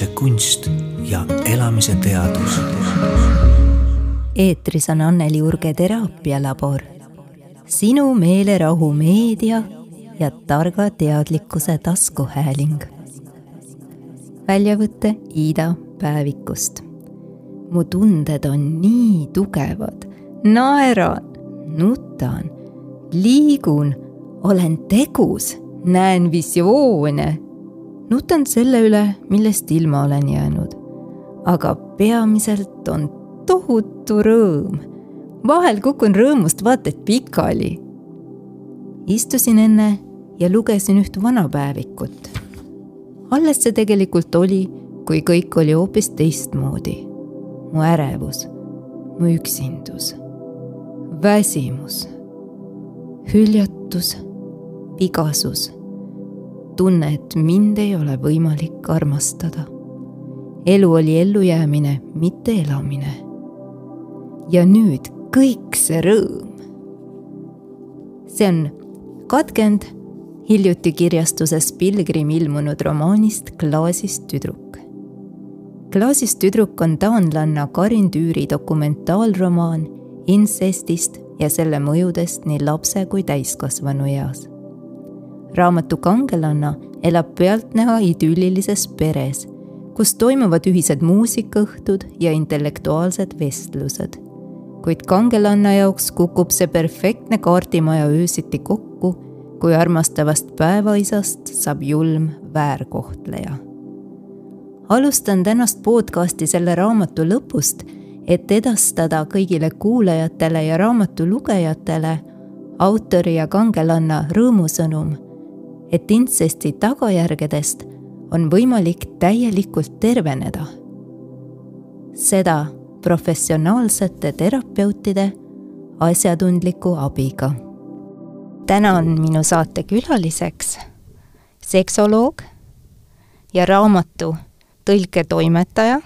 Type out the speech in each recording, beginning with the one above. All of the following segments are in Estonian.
elamise kunst ja elamise teadus. eetris on Anneli Urge teraapialabor. sinu meelerahu meedia ja targa teadlikkuse taskuhääling. väljavõte Iida päevikust. mu tunded on nii tugevad, naeran, nutan, liigun, olen tegus, näen visioone nutan selle üle, millest ilma olen jäänud. aga peamiselt on tohutu rõõm. vahel kukun rõõmust vaata et pikali. istusin enne ja lugesin üht vana päevikut. alles see tegelikult oli, kui kõik oli hoopis teistmoodi. mu ärevus, mu üksindus, väsimus, hüljatus, vigasus tunne, et mind ei ole võimalik armastada. elu oli ellujäämine, mitte elamine. ja nüüd kõik see rõõm. see on katkend hiljuti kirjastuses Pilgrim ilmunud romaanist Klaasist tüdruk. klaasist tüdruk on taanlanna Karin Tüüri dokumentaalromaan intsestist ja selle mõjudest nii lapse kui täiskasvanu eas raamatu kangelanna elab pealtnäha idüllilises peres, kus toimuvad ühised muusikaõhtud ja intellektuaalsed vestlused. kuid kangelanna jaoks kukub see perfektne kaardimaja öösiti kokku, kui armastavast päevaisast saab julm väärkohtleja. alustan tänast podcasti selle raamatu lõpust, et edastada kõigile kuulajatele ja raamatu lugejatele autori ja kangelanna rõõmusõnum et intsesti tagajärgedest on võimalik täielikult terveneda. seda professionaalsete terapeutide asjatundliku abiga. täna on minu saate külaliseks seksoloog ja raamatu tõlketoimetaja,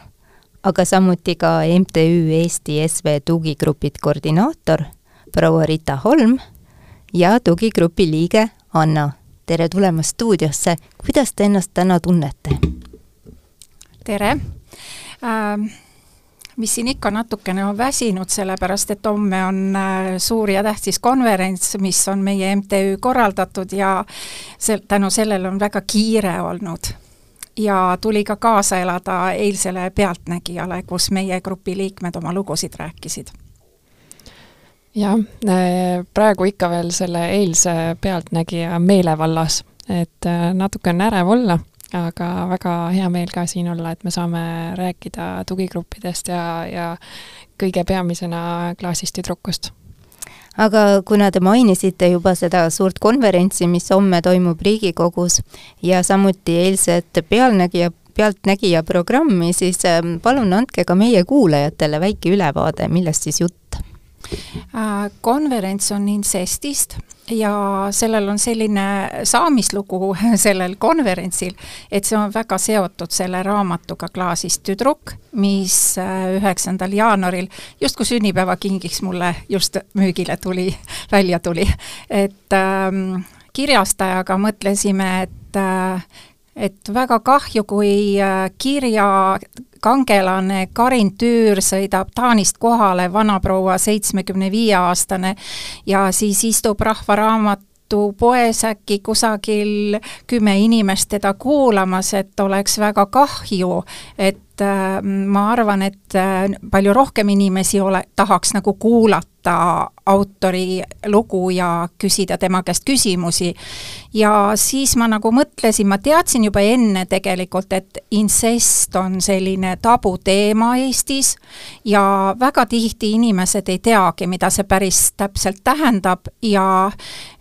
aga samuti ka MTÜ Eesti SV tugigrupid koordinaator proua Rita Holm ja tugigrupi liige Anna tere tulemast stuudiosse, kuidas te ennast täna tunnete? tere äh,! mis siin ikka natukene on väsinud, sellepärast et homme on äh, suur ja tähtis konverents, mis on meie MTÜ korraldatud ja sel-, tänu sellele on väga kiire olnud. ja tuli ka kaasa elada eilsele Pealtnägijale, kus meie grupi liikmed oma lugusid rääkisid jah, äh, praegu ikka veel selle eilse Pealtnägija meelevallas, et äh, natuke on ärev olla, aga väga hea meel ka siin olla, et me saame rääkida tugigruppidest ja, ja kõige peamisena klaasist tüdrukust aga kuna te mainisite juba seda suurt konverentsi, mis homme toimub Riigikogus ja samuti eilset Pealtnägija, Pealtnägija programmi, siis ähm, palun andke ka meie kuulajatele väike ülevaade, millest siis jutt konverents on intsestist ja sellel on selline saamislugu sellel konverentsil, et see on väga seotud selle raamatuga Klaasist tüdruk, mis äh, üheksandal jaanuaril justkui sünnipäevakingiks mulle just müügile tuli, välja tuli. et ähm, kirjastajaga mõtlesime, et äh, et väga kahju, kui äh, kirja kangelane Karin Tüür sõidab Taanist kohale, vanaproua, seitsmekümne viie aastane, ja siis istub Rahva Raamatu poes äkki kusagil kümme inimest teda kuulamas, et oleks väga kahju, et äh, ma arvan, et äh, palju rohkem inimesi ole, tahaks nagu kuulata autori lugu ja küsida tema käest küsimusi. Ja siis ma nagu mõtlesin, ma teadsin juba enne tegelikult, et intsest on selline tabuteema Eestis ja väga tihti inimesed ei teagi, mida see päris täpselt tähendab. Ja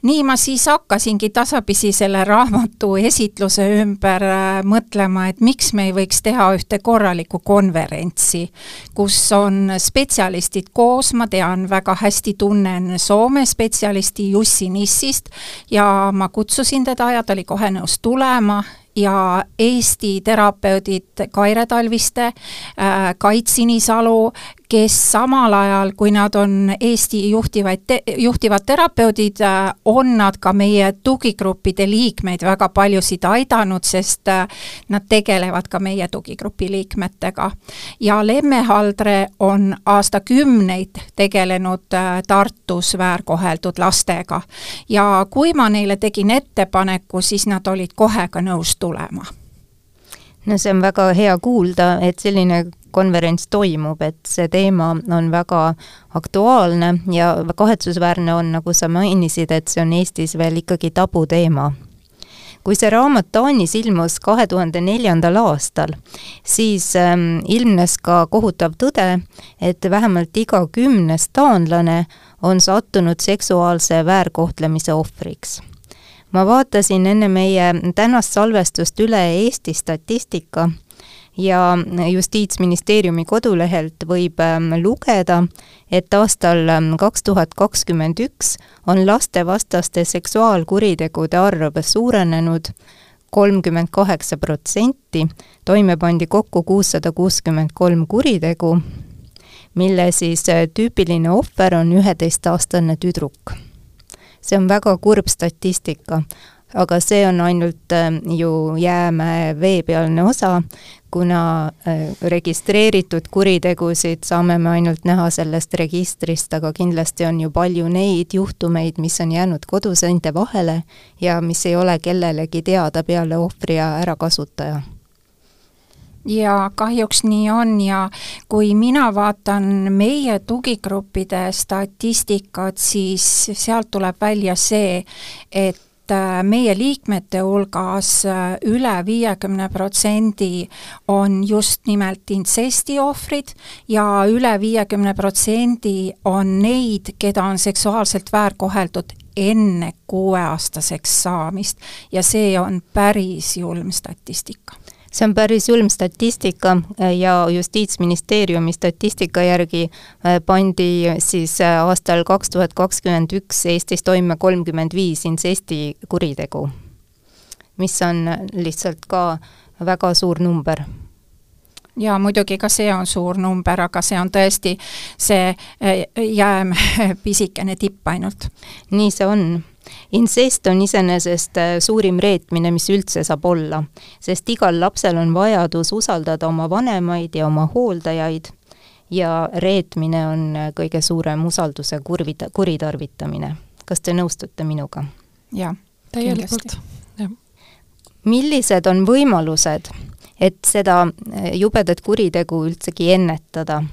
nii ma siis hakkasingi tasapisi selle raamatu esitluse ümber äh, mõtlema, et miks me ei võiks teha ühte korralikku konverentsi, kus on spetsialistid koos, ma tean, väga hästi tunnen Soome spetsialisti Jussi Nissist ja ma kutsusin teda ja ta oli kohe nõus tulema ja Eesti terapeudid Kaire Talviste äh,, Kait Sinisalu, kes samal ajal, kui nad on Eesti juhtivaid te,, juhtivad terapeudid, on nad ka meie tugigruppide liikmeid väga paljusid aidanud, sest nad tegelevad ka meie tugigrupi liikmetega. ja Lemme Haldre on aastakümneid tegelenud Tartus väärkoheldud lastega ja kui ma neile tegin ettepaneku, siis nad olid kohe ka nõus tulema no see on väga hea kuulda, et selline konverents toimub, et see teema on väga aktuaalne ja kahetsusväärne on, nagu sa mainisid, et see on Eestis veel ikkagi tabuteema. kui see raamat Taanis ilmus kahe tuhande neljandal aastal, siis ähm, ilmnes ka kohutav tõde, et vähemalt iga kümnes taanlane on sattunud seksuaalse väärkohtlemise ohvriks ma vaatasin enne meie tänast salvestust üle Eesti statistika ja Justiitsministeeriumi kodulehelt võib ähm, lugeda, et aastal ähm, kaks tuhat kakskümmend üks on lastevastaste seksuaalkuritegude arv suurenenud kolmkümmend kaheksa protsenti, toime pandi kokku kuussada kuuskümmend kolm kuritegu, mille siis äh, tüüpiline ohver on üheteistaastane tüdruk. See on väga kurb statistika, aga see on ainult äh, ju jäämäe veepealne osa, kuna äh, registreeritud kuritegusid saame me ainult näha sellest registrist, aga kindlasti on ju palju neid juhtumeid, mis on jäänud koduseinte vahele ja mis ei ole kellelegi teada peale ohvri ja ärakasutaja. Ja kahjuks nii on ja kui mina vaatan meie tugigruppide statistikat, siis sealt tuleb välja see, et äh, meie liikmete hulgas äh, üle viiekümne protsendi on just nimelt intsesti ohvrid ja üle viiekümne protsendi on neid, keda on seksuaalselt väärkoheldud enne kuueaastaseks saamist. Ja see on päris julm statistika see on päris julm statistika äh, ja Justiitsministeeriumi statistika järgi äh, pandi siis äh, aastal kaks tuhat kakskümmend üks Eestis toime kolmkümmend viis intsesti kuritegu, mis on lihtsalt ka väga suur number ja muidugi ka see on suur number, aga see on tõesti see jääm pisikene tipp ainult. nii see on insest on iseenesest äh, suurim reetmine, mis üldse saab olla, sest igal lapsel on vajadus usaldada oma vanemaid ja oma hooldajaid ja reetmine on äh, kõige suurem usalduse kurvida-, kuritarvitamine. kas te nõustute minuga? jah, täielikult, millised on võimalused, et seda äh, jubedat kuritegu üldsegi ennetada?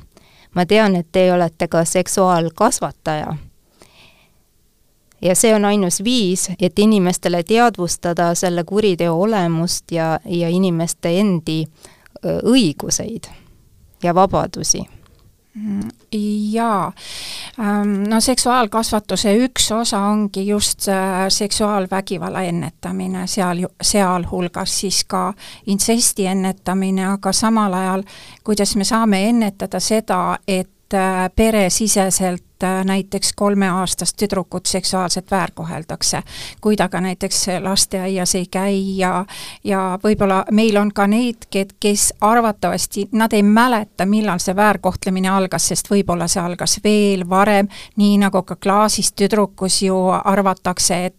ma tean, et te olete ka seksuaalkasvataja ja see on ainus viis, et inimestele teadvustada selle kuriteo olemust ja, ja inimeste endi õiguseid ja vabadusi. Mm, jaa, ähm, no seksuaalkasvatuse üks osa ongi just seksuaalvägivalla ennetamine, seal, sealhulgas siis ka intsesti ennetamine, aga samal ajal, kuidas me saame ennetada seda, et äh, peresiseselt näiteks kolmeaastast tüdrukut seksuaalselt väärkoheldakse, kui ta ka näiteks lasteaias ei käi ja ja võib-olla meil on ka neid, kes arvatavasti, nad ei mäleta, millal see väärkohtlemine algas, sest võib-olla see algas veel varem, nii nagu ka klaasist tüdrukus ju arvatakse, et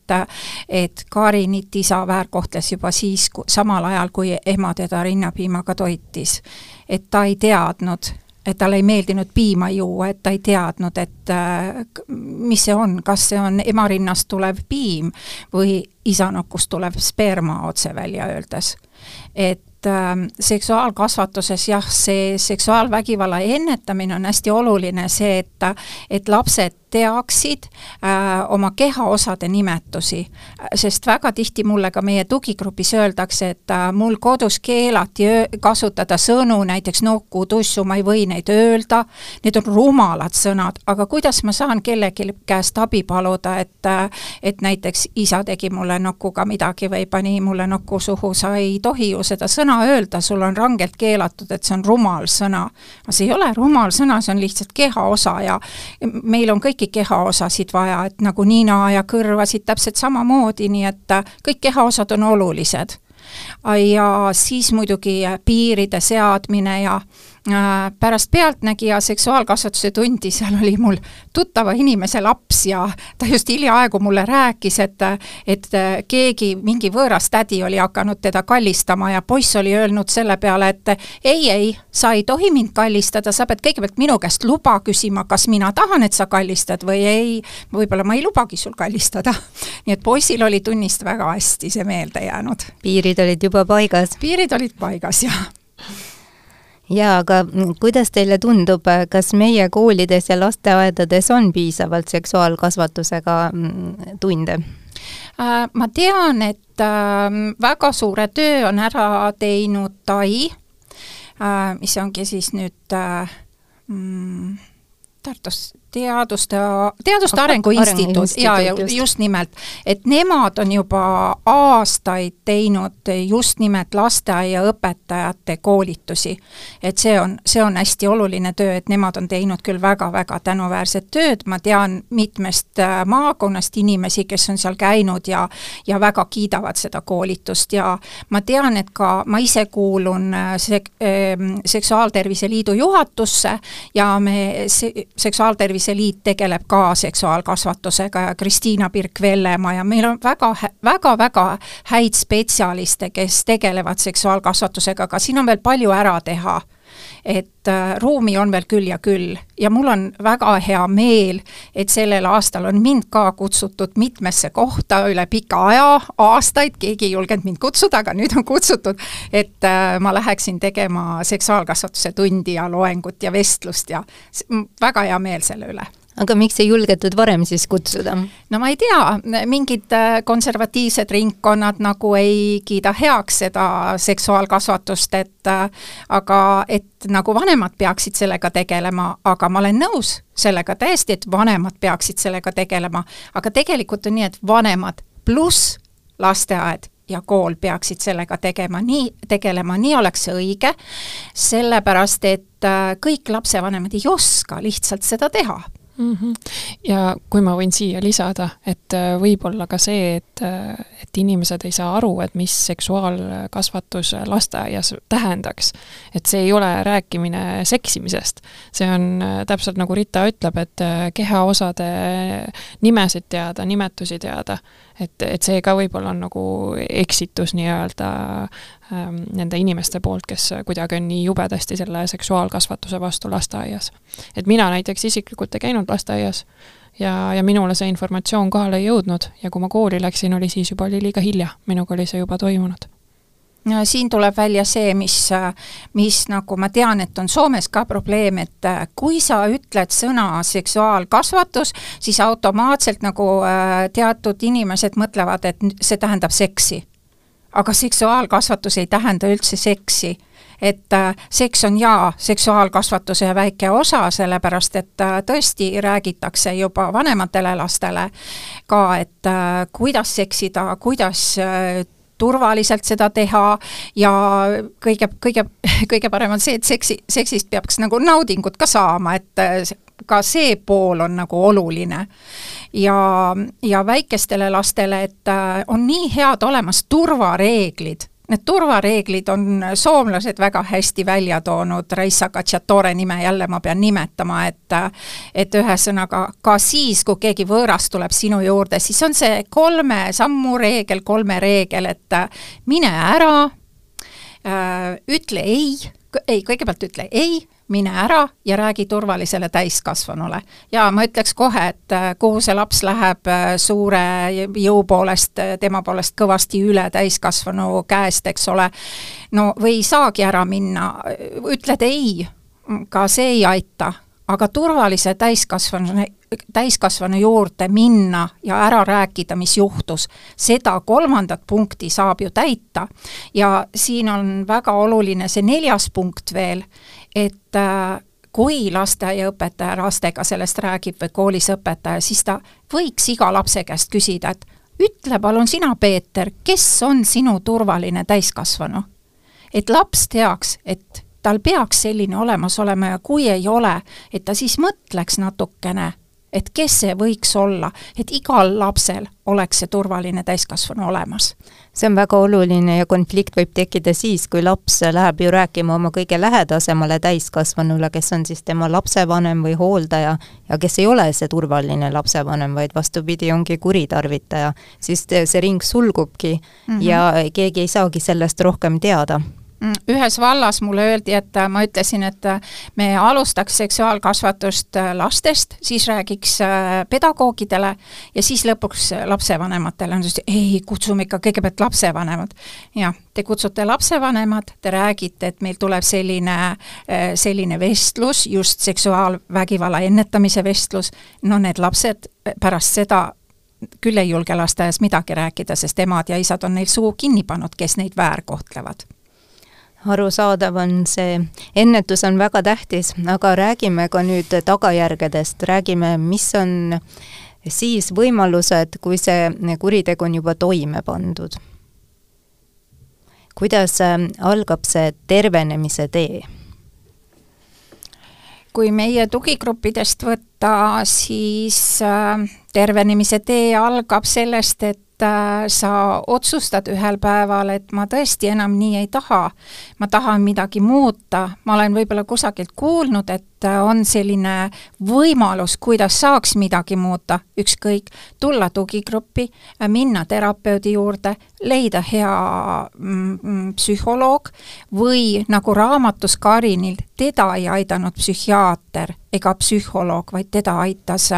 et Karinit isa väärkohtles juba siis, samal ajal, kui ema teda rinnapiimaga toitis. et ta ei teadnud, et talle ei meeldinud piima juua, et ta ei teadnud, et äh, mis see on, kas see on ema rinnast tulev piim või isa nokust tulev sperma otse välja öeldes. et äh, seksuaalkasvatuses jah, see seksuaalvägivalla ennetamine on hästi oluline, see, et et lapsed teaksid äh, oma kehaosade nimetusi, sest väga tihti mulle ka meie tugigrupis öeldakse, et äh, mul kodus keelati kasutada sõnu, näiteks nuku, tussu, ma ei või neid öelda, need on rumalad sõnad, aga kuidas ma saan kellegi käest abi paluda, et äh, et näiteks isa tegi mulle nukuga midagi või pani mulle nuku suhu, sa ei tohi ju seda sõna öelda, sul on rangelt keelatud, et see on rumal sõna. aga see ei ole rumal sõna, see on lihtsalt kehaosa ja meil on kõik kõiki kehaosasid vaja, et nagu nina ja kõrvasid täpselt samamoodi, nii et äh, kõik kehaosad on olulised. ja siis muidugi piiride seadmine ja Äh, pärast Pealtnägija seksuaalkasvatuse tundi, seal oli mul tuttava inimese laps ja ta just hiljaaegu mulle rääkis, et et keegi, mingi võõras tädi oli hakanud teda kallistama ja poiss oli öelnud selle peale, et ei, ei, sa ei tohi mind kallistada, sa pead kõigepealt minu käest luba küsima, kas mina tahan, et sa kallistad või ei, võib-olla ma ei lubagi sul kallistada. nii et poisil oli tunnist väga hästi see meelde jäänud. piirid olid juba paigas? piirid olid paigas, jah jaa, aga kuidas teile tundub, kas meie koolides ja lasteaedades on piisavalt seksuaalkasvatusega mm, tunde? Äh, ma tean, et ähm, väga suure töö on ära teinud Tai, äh, mis ongi siis nüüd äh, mm, Tartus teaduste, Teaduste Arengu Instituut. Ja, ja just. nimelt, et nemad on juba aastaid teinud just nimelt lasteaiaõpetajate koolitusi. et see on, see on hästi oluline töö, et nemad on teinud küll väga-väga tänuväärset tööd, ma tean mitmest äh, maakonnast inimesi, kes on seal käinud ja ja väga kiidavad seda koolitust. Ja ma tean, et ka ma ise kuulun äh, sek-, ähm, Seksuaaltervise Liidu juhatusse ja me se-, seksuaaltervise Tervise Liit tegeleb ka seksuaalkasvatusega ja Kristiina Pirk-Vellemaa ja meil on väga, väga-väga häid spetsialiste, kes tegelevad seksuaalkasvatusega, aga siin on veel palju ära teha et äh, ruumi on veel küll ja küll. Ja mul on väga hea meel, et sellel aastal on mind ka kutsutud mitmesse kohta üle pika aja, aastaid, keegi ei julgenud mind kutsuda, aga nüüd on kutsutud, et äh, ma läheksin tegema seksuaalkasvatuse tundi ja loengut ja vestlust ja väga hea meel selle üle aga miks ei julgetud varem siis kutsuda? no ma ei tea, mingid äh, konservatiivsed ringkonnad nagu ei kiida heaks seda seksuaalkasvatust, et äh, aga et nagu vanemad peaksid sellega tegelema, aga ma olen nõus sellega täiesti, et vanemad peaksid sellega tegelema, aga tegelikult on nii, et vanemad pluss lasteaed ja kool peaksid sellega tegema, nii, tegelema, nii oleks õige, sellepärast et äh, kõik lapsevanemad ei oska lihtsalt seda teha mm. -hmm. ja kui ma võin siia lisada, et äh, võib-olla ka see, et, äh, et inimesed ei saa aru, et mis seksuaalkasvatus lasteaias tähendaks. et see ei ole rääkimine seksimisest. see on äh, täpselt nagu Rita ütleb, et kehaosade nimesid teada, nimetusi teada et, et see ka võib-olla on nagu eksitus nii-öelda nende inimeste poolt, kes kuidagi on nii jubedasti selle seksuaalkasvatuse vastu lasteaias. et mina näiteks isiklikult ei käinud lasteaias ja, ja minule see informatsioon kohale ei jõudnud ja kui ma kooli läksin, oli siis juba oli liiga hilja, minuga oli see juba toimunud siin tuleb välja see, mis, mis nagu ma tean, et on Soomes ka probleem, et kui sa ütled sõna seksuaalkasvatus, siis automaatselt nagu äh, teatud inimesed mõtlevad, et see tähendab seksi. Aga seksuaalkasvatus ei tähenda üldse seksi. Et äh, seks on jaa, seksuaalkasvatuse väike osa, sellepärast et tõesti räägitakse juba vanematele lastele ka, et kuidas seksida, kuidas turvaliselt seda teha ja kõige, kõige, kõige parem on see, et seksi, seksist peaks nagu naudingut ka saama, et äh, ka see pool on nagu oluline. ja, ja väikestele lastele, et äh, on nii head olemas turvareeglid Need turvareeglid on soomlased väga hästi välja toonud, Reissa Cacciatore nime jälle ma pean nimetama, et et ühesõnaga ka siis, kui keegi võõras tuleb sinu juurde, siis on see kolme sammu reegel, kolme reegel, et mine ära, äh, ütle ei, ei, kõigepealt ütle ei, mine ära ja räägi turvalisele täiskasvanule. ja ma ütleks kohe, et äh, kuhu see laps läheb äh, suure jõu poolest, äh, tema poolest kõvasti üle täiskasvanu käest, eks ole, no või ei saagi ära minna, ütled ei, ka see ei aita, aga turvalise täiskasvanu, täiskasvanu juurde minna ja ära rääkida, mis juhtus, seda kolmandat punkti saab ju täita. ja siin on väga oluline see neljas punkt veel, et äh, kui lasteaiaõpetaja lastega sellest räägib või koolis õpetaja, siis ta võiks iga lapse käest küsida, et ütle palun sina, Peeter, kes on sinu turvaline täiskasvanu? et laps teaks, et tal peaks selline olemas olema ja kui ei ole, et ta siis mõtleks natukene, et kes see võiks olla, et igal lapsel oleks see turvaline täiskasvanu olemas see on väga oluline ja konflikt võib tekkida siis, kui laps läheb ju rääkima oma kõige lähedasemale täiskasvanule, kes on siis tema lapsevanem või hooldaja, ja kes ei ole see turvaline lapsevanem, vaid vastupidi, ongi kuritarvitaja, siis see ring sulgubki mm -hmm. ja keegi ei saagi sellest rohkem teada ühes vallas mulle öeldi, et äh, ma ütlesin, et äh, me alustaks seksuaalkasvatust äh, lastest, siis räägiks pedagoogidele ja siis lõpuks lapsevanematele. Nad ütlesid, ei, kutsume ikka kõigepealt lapsevanemad. jah, te kutsute lapsevanemad, te räägite, et meil tuleb selline, selline vestlus, just seksuaalvägivalla ennetamise vestlus, no need lapsed pärast seda küll ei julge lasteaias midagi rääkida, sest emad ja isad on neil suu kinni pannud, kes neid väärkohtlevad arusaadav on see, ennetus on väga tähtis, aga räägime ka nüüd tagajärgedest, räägime, mis on siis võimalused, kui see kuritegu on juba toime pandud. kuidas äh, algab see tervenemise tee? kui meie tugigruppidest võtta, siis äh, tervenemise tee algab sellest, et sa otsustad ühel päeval, et ma tõesti enam nii ei taha, ma tahan midagi muuta, ma olen võib-olla kusagilt kuulnud, et äh, on selline võimalus, kuidas saaks midagi muuta, ükskõik, tulla tugigruppi, äh, minna terapeudi juurde, leida hea mm, mm, psühholoog või nagu raamatus Karinil, teda ei aidanud psühhiaater ega psühholoog, vaid teda aitas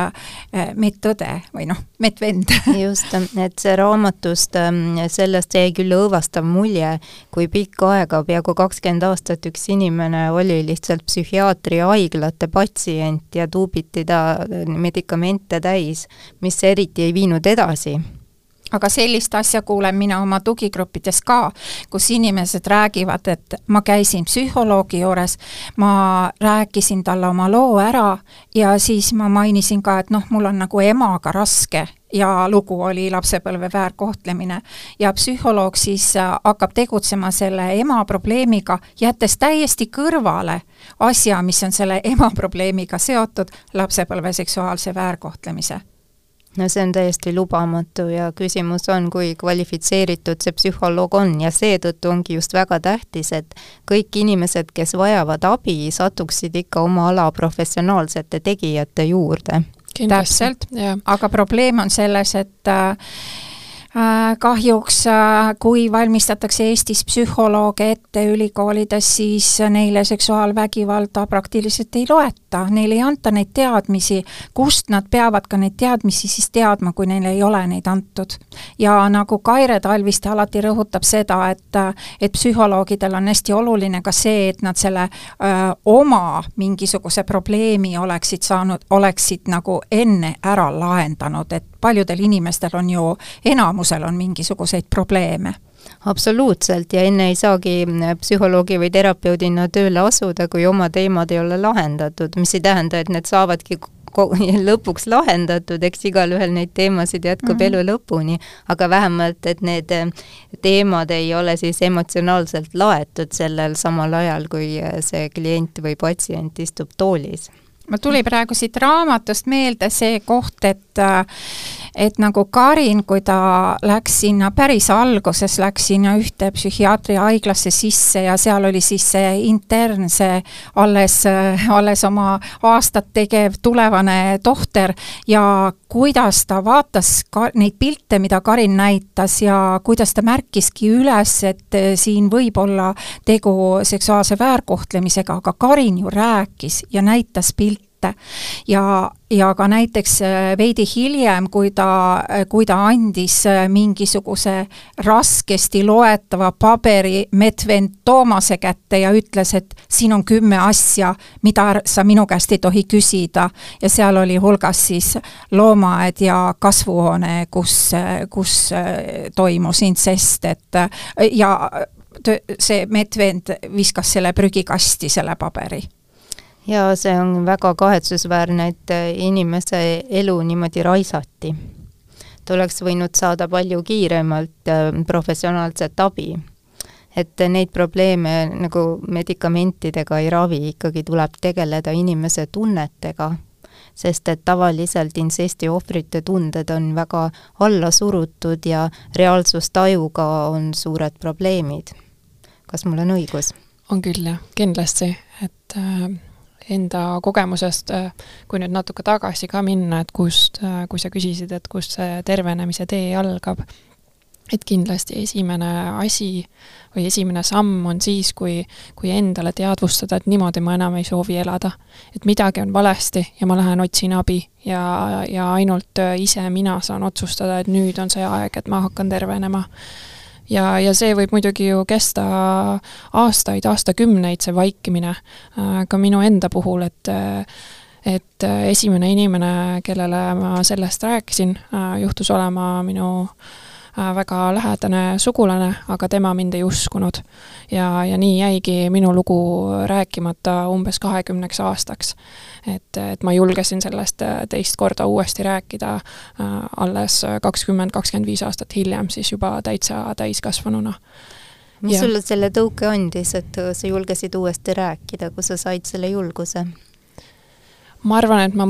medõde või noh, medvend just, et see raamatust, ähm, sellest jäi küll õõvastav mulje, kui pikka aega, peaaegu kakskümmend aastat üks inimene oli lihtsalt psühhiaatri haiglate patsient ja tuubiti ta medikamente täis, mis eriti ei viinud edasi aga sellist asja kuulen mina oma tugigruppides ka, kus inimesed räägivad, et ma käisin psühholoogi juures, ma rääkisin talle oma loo ära ja siis ma mainisin ka, et noh, mul on nagu emaga raske ja lugu oli lapsepõlve väärkohtlemine. ja psühholoog siis äh, hakkab tegutsema selle ema probleemiga, jättes täiesti kõrvale asja, mis on selle ema probleemiga seotud, lapsepõlve seksuaalse väärkohtlemise no see on täiesti lubamatu ja küsimus on, kui kvalifitseeritud see psühholoog on. Ja seetõttu ongi just väga tähtis, et kõik inimesed, kes vajavad abi, satuksid ikka oma ala professionaalsete tegijate juurde. täpselt, aga probleem on selles, et äh, kahjuks, äh, kui valmistatakse Eestis psühholooge ette ülikoolides, siis neile seksuaalvägivalda praktiliselt ei loeta, neile ei anta neid teadmisi, kust nad peavad ka neid teadmisi siis teadma, kui neile ei ole neid antud. ja nagu Kaire Talviste alati rõhutab seda, et et psühholoogidel on hästi oluline ka see, et nad selle öö, oma mingisuguse probleemi oleksid saanud, oleksid nagu enne ära lahendanud, et paljudel inimestel on ju, enamusel on mingisuguseid probleeme absoluutselt ja enne ei saagi psühholoogi või terapeudina tööle asuda, kui oma teemad ei ole lahendatud, mis ei tähenda, et need saavadki lõpuks lahendatud, eks igalühel neid teemasid jätkub mm -hmm. elu lõpuni, aga vähemalt, et need teemad ei ole siis emotsionaalselt laetud sellel samal ajal, kui see klient või patsient istub toolis mul tuli praegu siit raamatust meelde see koht, et et nagu Karin, kui ta läks sinna päris alguses, läks sinna ühte psühhiaatriahaiglasse sisse ja seal oli siis see intern, see alles, alles oma aastat tegev tulevane tohter ja kuidas ta vaatas ka neid pilte, mida Karin näitas ja kuidas ta märkiski üles, et siin võib olla tegu seksuaalse väärkohtlemisega, aga Karin ju rääkis ja näitas pilte kätte. ja, ja ka näiteks äh, veidi hiljem, kui ta, äh, kui ta andis äh, mingisuguse raskesti loetava paberi Medvend Toomase kätte ja ütles, et siin on kümme asja, mida sa minu käest ei tohi küsida ja seal oli hulgas siis loomaaed ja kasvuhoone, kus, kus toimus intsest, et ja see Medvend viskas selle prügikasti, selle paberi ja see on väga kahetsusväärne, et äh, inimese elu niimoodi raisati. ta oleks võinud saada palju kiiremalt äh, professionaalset abi. et neid probleeme nagu medikamentidega ei ravi, ikkagi tuleb tegeleda inimese tunnetega, sest et tavaliselt insesti ohvrite tunded on väga alla surutud ja reaalsustajuga on suured probleemid. kas mul on õigus? on küll jah, kindlasti, et äh, enda kogemusest, äh, kui nüüd natuke tagasi ka minna, et kust äh,, kui sa küsisid, et kust see tervenemise tee algab, et kindlasti esimene asi või esimene samm on siis, kui, kui endale teadvustada, et niimoodi ma enam ei soovi elada. et midagi on valesti ja ma lähen otsin abi ja, ja ainult äh, ise mina saan otsustada, et nüüd on see aeg, et ma hakkan tervenema ja, ja see võib muidugi ju kesta aastaid, aastakümneid, see vaikimine, äh, ka minu enda puhul, et et esimene inimene, kellele ma sellest rääkisin, äh, juhtus olema minu äh, Äh, väga lähedane sugulane, aga tema mind ei uskunud. ja, ja nii jäigi minu lugu rääkimata umbes kahekümneks aastaks. et, et ma julgesin sellest äh, teist korda uuesti rääkida äh, alles kakskümmend, kakskümmend viis aastat hiljem, siis juba täitsa täiskasvanuna mis ja. sulle selle tõuke andis, et sa julgesid uuesti rääkida, kus sa said selle julguse? ma arvan, et ma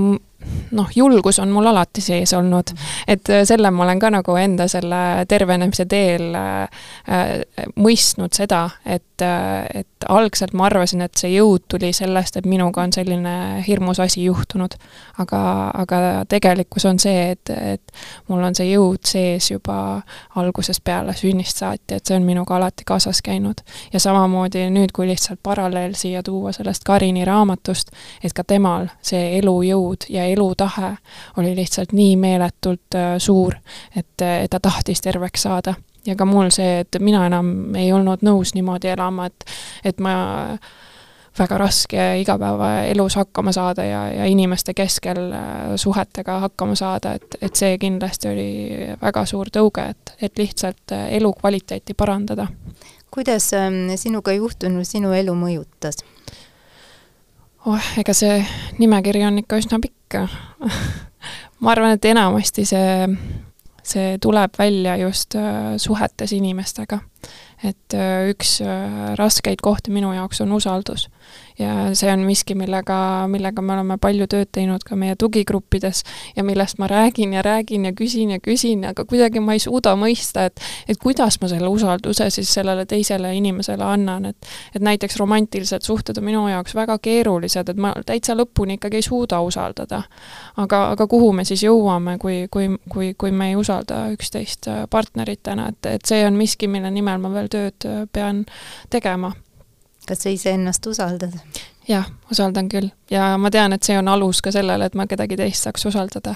noh, julgus on mul alati sees olnud, et äh, selle ma olen ka nagu enda selle tervenemise teel äh, äh mõistnud seda, et, äh, et algselt ma arvasin, et see jõud tuli sellest, et minuga on selline hirmus asi juhtunud. aga, aga tegelikkus on see, et, et mul on see jõud sees juba algusest peale, sünnist saati, et see on minuga alati kaasas käinud. ja samamoodi nüüd, kui lihtsalt paralleel siia tuua sellest Karini raamatust, et ka temal see elujõud ja elutahe oli lihtsalt nii meeletult äh, suur, et, et ta tahtis terveks saada. ja ka mul see, et mina enam ei olnud nõus niimoodi elama, et, et ma väga raske igapäevaelus hakkama saada ja, ja inimeste keskel äh, suhetega hakkama saada, et, et see kindlasti oli väga suur tõuge, et, et lihtsalt äh, elukvaliteeti parandada. kuidas ähm, sinuga juhtunu sinu elu mõjutas? oh, ega see nimekiri on ikka üsna pikk ma arvan, et enamasti see, see tuleb välja just äh, suhetes inimestega. et äh, üks äh, raskeid kohti minu jaoks on usaldus ja see on miski, millega, millega me oleme palju tööd teinud ka meie tugigruppides ja millest ma räägin ja räägin ja küsin ja küsin, aga kuidagi ma ei suuda mõista, et et kuidas ma selle usalduse siis sellele teisele inimesele annan, et et näiteks romantilised suhted on minu jaoks väga keerulised, et ma täitsa lõpuni ikkagi ei suuda usaldada. aga, aga kuhu me siis jõuame, kui, kui, kui, kui me ei usalda üksteist partneritena, et, et see on miski, mille nimel ma veel tööd pean tegema kas sa iseennast usaldad? jah, usaldan küll ja ma tean, et see on alus ka sellele, et ma kedagi teist saaks usaldada.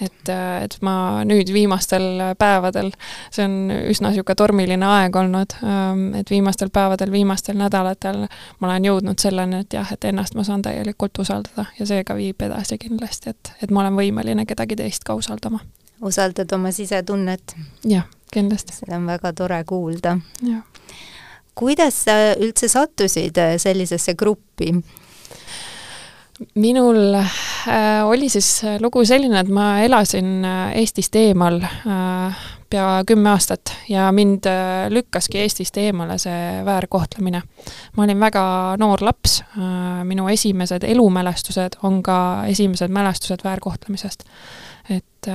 et, äh, et ma nüüd viimastel päevadel, see on üsna niisugune tormiline aeg olnud, ähm, et viimastel päevadel, viimastel nädalatel ma olen jõudnud selleni, et jah, et ennast ma saan täielikult usaldada ja see ka viib edasi kindlasti, et, et ma olen võimeline kedagi teist ka usaldama. usaldad oma sisetunnet? jah, kindlasti. seda on väga tore kuulda. jah kuidas sa üldse sattusid äh, sellisesse gruppi? minul äh, oli siis lugu selline, et ma elasin äh, Eestist eemal äh, pea kümme aastat ja mind äh, lükkaski Eestist eemale see väärkohtlemine. ma olin väga noor laps äh,, minu esimesed elumälestused on ka esimesed mälestused väärkohtlemisest. et,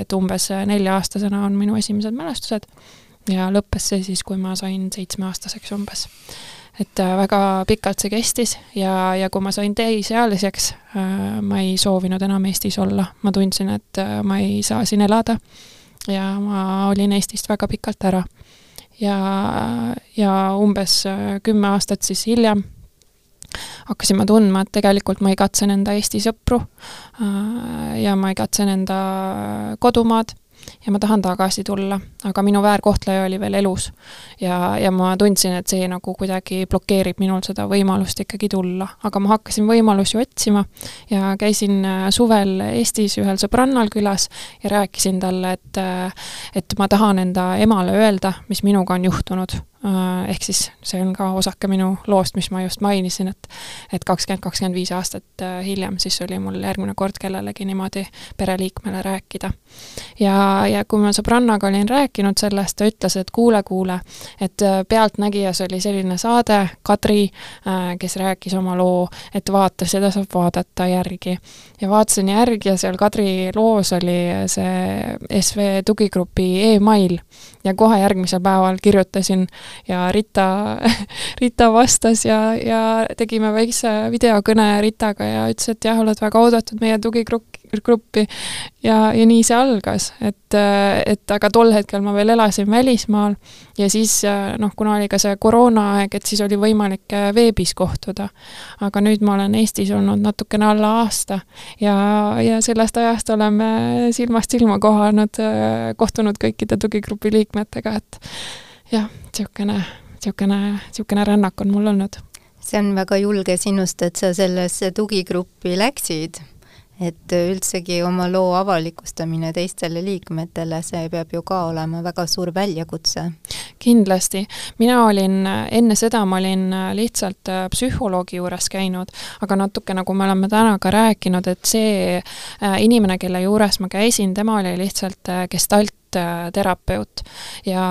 et umbes nelja-aastasena on minu esimesed mälestused ja lõppes see siis, kui ma sain seitsmeaastaseks umbes. et äh, väga pikalt see kestis ja, ja kui ma sain täisealiseks, äh, ma ei soovinud enam Eestis olla, ma tundsin, et äh, ma ei saa siin elada ja ma olin Eestist väga pikalt ära. ja, ja umbes kümme aastat siis hiljem hakkasin ma tundma, et tegelikult ma igatsen enda Eesti sõpru ja ma igatsen enda kodumaad ja ma tahan tagasi tulla, aga minu väärkohtleja oli veel elus. ja, ja ma tundsin, et see nagu kuidagi blokeerib minul seda võimalust ikkagi tulla, aga ma hakkasin võimalusi otsima ja käisin äh, suvel Eestis ühel sõbrannal külas ja rääkisin talle, et äh, et ma tahan enda emale öelda, mis minuga on juhtunud. Äh, ehk siis see on ka osake minu loost, mis ma just mainisin, et et kakskümmend, kakskümmend viis aastat äh, hiljem siis oli mul järgmine kord kellelegi niimoodi pereliikmele rääkida. ja, ja kui ma sõbrannaga olin rääkinud sellest, ta ütles, et kuule, kuule, et äh, Pealtnägijas oli selline saade, Kadri, kes rääkis oma loo, et vaata, seda saab vaadata järgi. ja vaatasin järgi ja seal Kadri loos oli see SV tugigrupi email ja kohe järgmisel päeval kirjutasin ja Rita, Rita vastas ja, ja tegime väikse videokõne Ritaga ja ütles, et jah, oled väga oodatud meie tugigruppi. Ja, ja nii see algas, et, et aga tol hetkel ma veel elasin välismaal ja siis noh, kuna oli ka see koroonaaeg, et siis oli võimalik veebis kohtuda. aga nüüd ma olen Eestis olnud natukene alla aasta ja, ja sellest ajast oleme silmast silma kohanud, kohtunud kõikide tugigrupi liikmetega, et jah, niisugune, niisugune, niisugune rännak on mul olnud. see on väga julge sinust, et sa sellesse tugigruppi läksid, et üldsegi oma loo avalikustamine teistele liikmetele, see peab ju ka olema väga suur väljakutse. kindlasti, mina olin, enne seda ma olin lihtsalt psühholoogi juures käinud, aga natuke nagu me oleme täna ka rääkinud, et see äh, inimene, kelle juures ma käisin, tema oli lihtsalt äh, gestalt terapeut. Ja,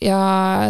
ja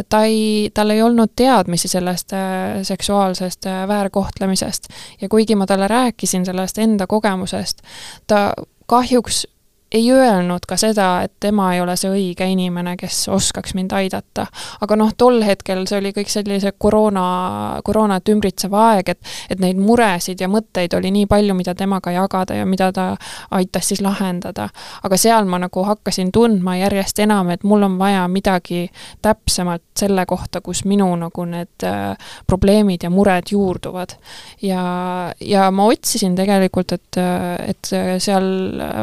ta ei, tal ei olnud teadmisi sellest äh, seksuaalsest äh, väärkohtlemisest. Ja kuigi ma talle rääkisin sellest enda kogemusest, ta kahjuks ei öelnud ka seda, et tema ei ole see õige inimene, kes oskaks mind aidata. aga noh, tol hetkel see oli kõik sellise koroona, koroonat ümbritsev aeg, et et neid muresid ja mõtteid oli nii palju, mida temaga jagada ja mida ta aitas siis lahendada. aga seal ma nagu hakkasin tundma järjest enam, et mul on vaja midagi täpsemalt selle kohta, kus minu nagu need äh, probleemid ja mured juurduvad. ja, ja ma otsisin tegelikult, et, et seal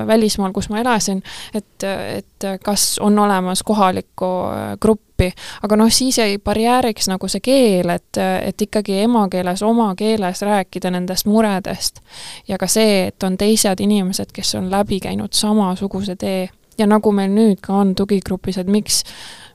välismaal, kus ma ma elasin, et, et kas on olemas kohalikku äh, gruppi, aga noh, siis jäi barjääriks nagu see keel, et, et ikkagi emakeeles, oma keeles rääkida nendest muredest. ja ka see, et on teised inimesed, kes on läbi käinud samasuguse tee ja nagu meil nüüd ka on tugigrupis, et miks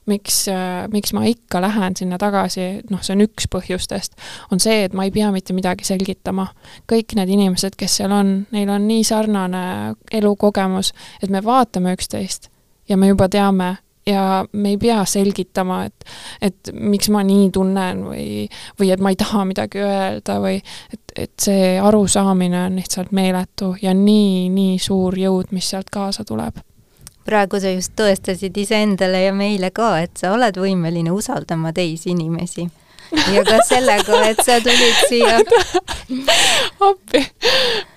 miks, miks ma ikka lähen sinna tagasi, noh, see on üks põhjustest, on see, et ma ei pea mitte midagi selgitama. kõik need inimesed, kes seal on, neil on nii sarnane elukogemus, et me vaatame üksteist ja me juba teame ja me ei pea selgitama, et, et miks ma nii tunnen või, või et ma ei taha midagi öelda või et, et see arusaamine on lihtsalt meeletu ja nii, nii suur jõud, mis sealt kaasa tuleb praegu sa just tõestasid iseendale ja meile ka, et sa oled võimeline usaldama teisi inimesi. ja ka sellega, et sa tulid siia appi,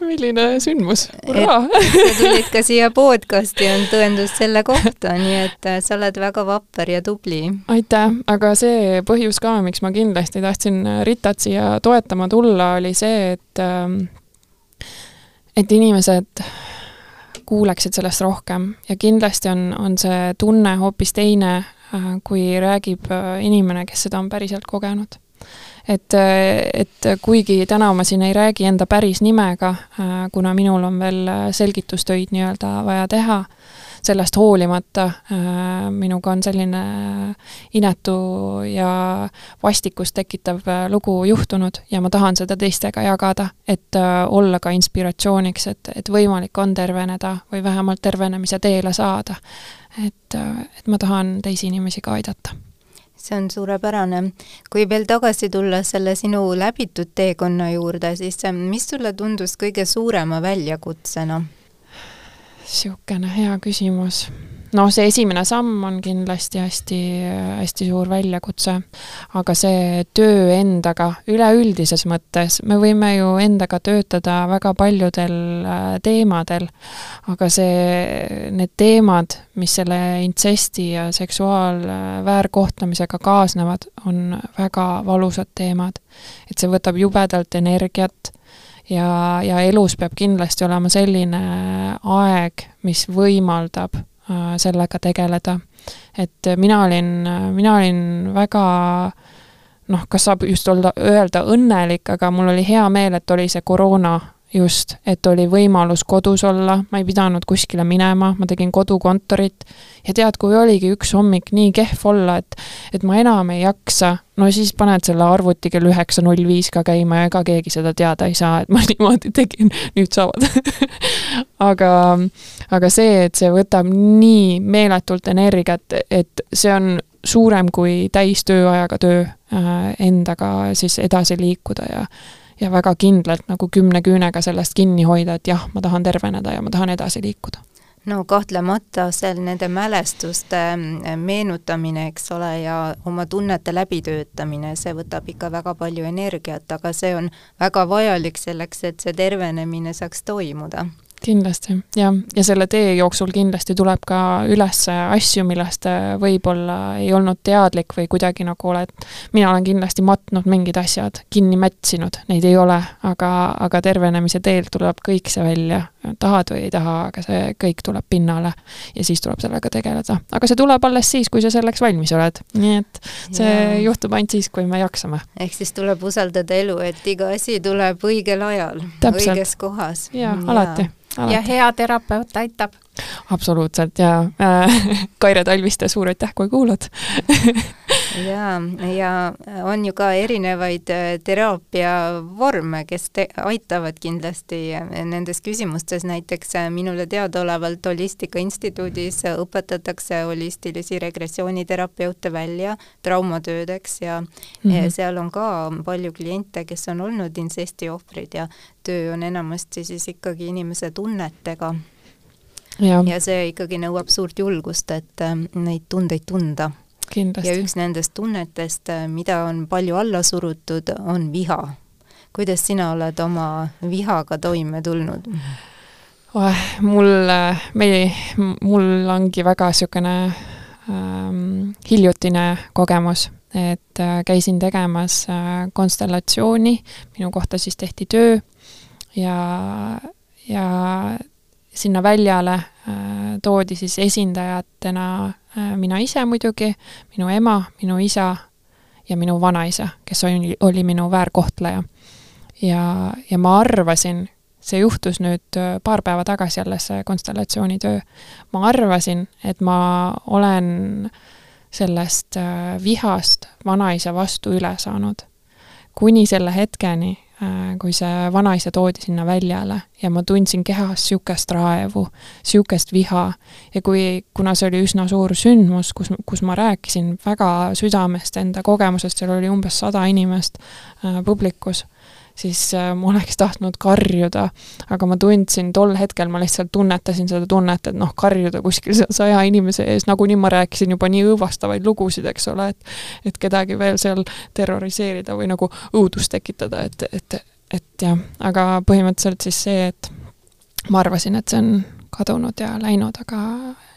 milline sündmus, hurraa! sa tulid ka siia podcasti, on tõendus selle kohta, nii et äh, sa oled väga vapper ja tubli. aitäh, aga see põhjus ka, miks ma kindlasti tahtsin Ritat siia toetama tulla, oli see, et ähm, et inimesed kuuleksid sellest rohkem ja kindlasti on, on see tunne hoopis teine, äh, kui räägib äh, inimene, kes seda on päriselt kogenud. et, äh, et kuigi täna ma siin ei räägi enda päris nimega, kuna minul on veel selgitustöid nii-öelda vaja teha, sellest hoolimata äh, minuga on selline inetu ja vastikust tekitav äh, lugu juhtunud ja ma tahan seda teistega jagada, et äh, olla ka inspiratsiooniks, et, et võimalik on terveneda või vähemalt tervenemise teele saada. et, et ma tahan teisi inimesi ka aidata see on suurepärane. kui veel tagasi tulla selle sinu läbitud teekonna juurde, siis mis sulle tundus kõige suurema väljakutsena? Niisugune hea küsimus. noh, see esimene samm on kindlasti hästi, hästi suur väljakutse, aga see töö endaga üleüldises mõttes, me võime ju endaga töötada väga paljudel äh, teemadel, aga see, need teemad, mis selle intsesti ja seksuaalväärkohtlemisega kaasnevad, on väga valusad teemad. et see võtab jubedalt energiat ja, ja elus peab kindlasti olema selline aeg, mis võimaldab äh, sellega tegeleda. et mina olin, mina olin väga noh, kas saab just olla, öelda õnnelik, aga mul oli hea meel, et oli see koroona just, et oli võimalus kodus olla, ma ei pidanud kuskile minema, ma tegin kodukontorit. Ja tead, kui oligi üks hommik nii kehv olla, et et ma enam ei jaksa, no siis paned selle arvuti kell üheksa null viis ka käima ja ega keegi seda teada ei saa, et ma niimoodi tegin, nüüd saavad. Aga, aga see, et see võtab nii meeletult energiat, et see on suurem kui täistööajaga töö äh, endaga siis edasi liikuda ja ja väga kindlalt nagu kümne küünega sellest kinni hoida, et jah, ma tahan terveneda ja ma tahan edasi liikuda. No kahtlemata seal nende mälestuste mm, meenutamine, eks ole, ja oma tunnete läbitöötamine, see võtab ikka väga palju energiat, aga see on väga vajalik selleks, et see tervenemine saaks toimuda kindlasti, jah, ja selle tee jooksul kindlasti tuleb ka üles asju, millest võib-olla ei olnud teadlik või kuidagi nagu oled, mina olen kindlasti matnud mingid asjad, kinni mätsinud, neid ei ole, aga, aga tervenemise teel tuleb kõik see välja, tahad või ei taha, aga see kõik tuleb pinnale ja siis tuleb sellega tegeleda. aga see tuleb alles siis, kui sa selleks valmis oled, nii et see ja. juhtub ainult siis, kui me jaksame. ehk siis tuleb usaldada elu, et iga asi tuleb õigel ajal, õiges kohas. jaa, alati ja hea terapeut aitab. absoluutselt ja äh, Kaire Talviste, suur aitäh, kui kuulad ja, ja on ju ka erinevaid äh, teraapiavorme, kes te-, aitavad kindlasti nendes küsimustes, näiteks äh, minule teadaolevalt Holistika Instituudis õpetatakse holistilisi regressiooniterapeute välja traumatöödeks ja mm -hmm. seal on ka palju kliente, kes on olnud insesti ohvrid ja töö on enamasti siis ikkagi inimese tunnetega. ja, ja see ikkagi nõuab suurt julgust, et äh, neid tundeid tunda Kindlasti. ja üks nendest tunnetest, äh, mida on palju alla surutud, on viha. kuidas sina oled oma vihaga toime tulnud? mul, äh, meil, mul ongi väga niisugune ähm, hiljutine kogemus, et äh, käisin tegemas äh, konstellatsiooni, minu kohta siis tehti töö ja, ja sinna väljale äh, toodi siis esindajatena mina ise muidugi, minu ema, minu isa ja minu vanaisa, kes oli, oli minu väärkohtleja. ja, ja ma arvasin, see juhtus nüüd äh, paar päeva tagasi alles, see konstellatsioonitöö, ma arvasin, et ma olen sellest vihast vanaisa vastu üle saanud. kuni selle hetkeni, Äh, kui see vanaisa toodi sinna väljale ja ma tundsin kehas niisugust raevu, niisugust viha. Ja kui, kuna see oli üsna suur sündmus, kus, kus ma rääkisin väga südamest enda kogemusest, seal oli umbes sada inimest äh, publikus siis äh, ma oleks tahtnud karjuda, aga ma tundsin tol hetkel, ma lihtsalt tunnetasin seda tunnet, et noh, karjuda kuskil saja inimese ees, nagunii ma rääkisin juba nii õõvastavaid lugusid, eks ole, et et kedagi veel seal terroriseerida või nagu õudust tekitada, et, et, et jah, aga põhimõtteliselt siis see, et ma arvasin, et see on kadunud ja läinud, aga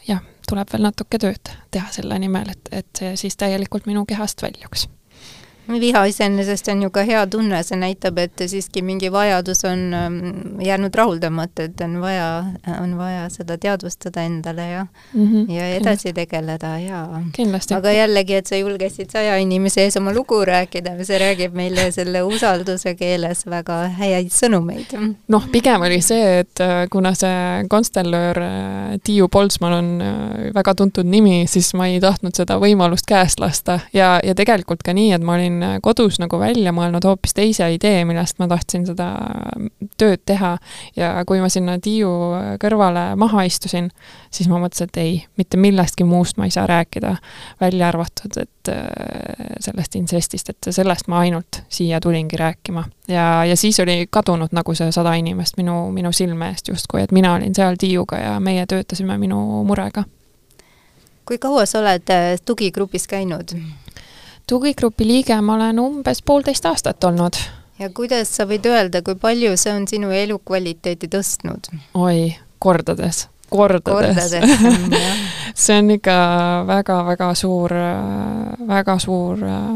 jah, tuleb veel natuke tööd teha selle nimel, et, et see siis täielikult minu kehast väljuks viha iseenesest on ju ka hea tunne, see näitab, et siiski mingi vajadus on ähm, jäänud rahuldamata, et on vaja, on vaja seda teadvustada endale ja mm, -hmm, ja edasi kindlasti. tegeleda ja aga jällegi, et sa julgesid saja inimese ees oma lugu rääkida, see räägib meile selle usalduse keeles väga häid sõnumeid. noh, pigem oli see, et äh, kuna see konstellöör äh, Tiiu Poltsman on äh, väga tuntud nimi, siis ma ei tahtnud seda võimalust käest lasta ja, ja tegelikult ka nii, et ma olin olin kodus nagu välja mõelnud hoopis teise idee, millest ma tahtsin seda tööd teha ja kui ma sinna Tiiu kõrvale maha istusin, siis ma mõtlesin, et ei, mitte millestki muust ma ei saa rääkida, välja arvatud, et äh, sellest insestist, et sellest ma ainult siia tulingi rääkima. ja, ja siis oli kadunud nagu see sada inimest minu, minu silme eest justkui, et mina olin seal Tiiuga ja meie töötasime minu murega kui kaua sa oled äh, tugigrupis käinud? Tugigrupi liige ma olen umbes poolteist aastat olnud. ja kuidas sa võid öelda, kui palju see on sinu elukvaliteeti tõstnud? oi, kordades, kordades, kordades. see on ikka väga-väga suur, väga suur äh,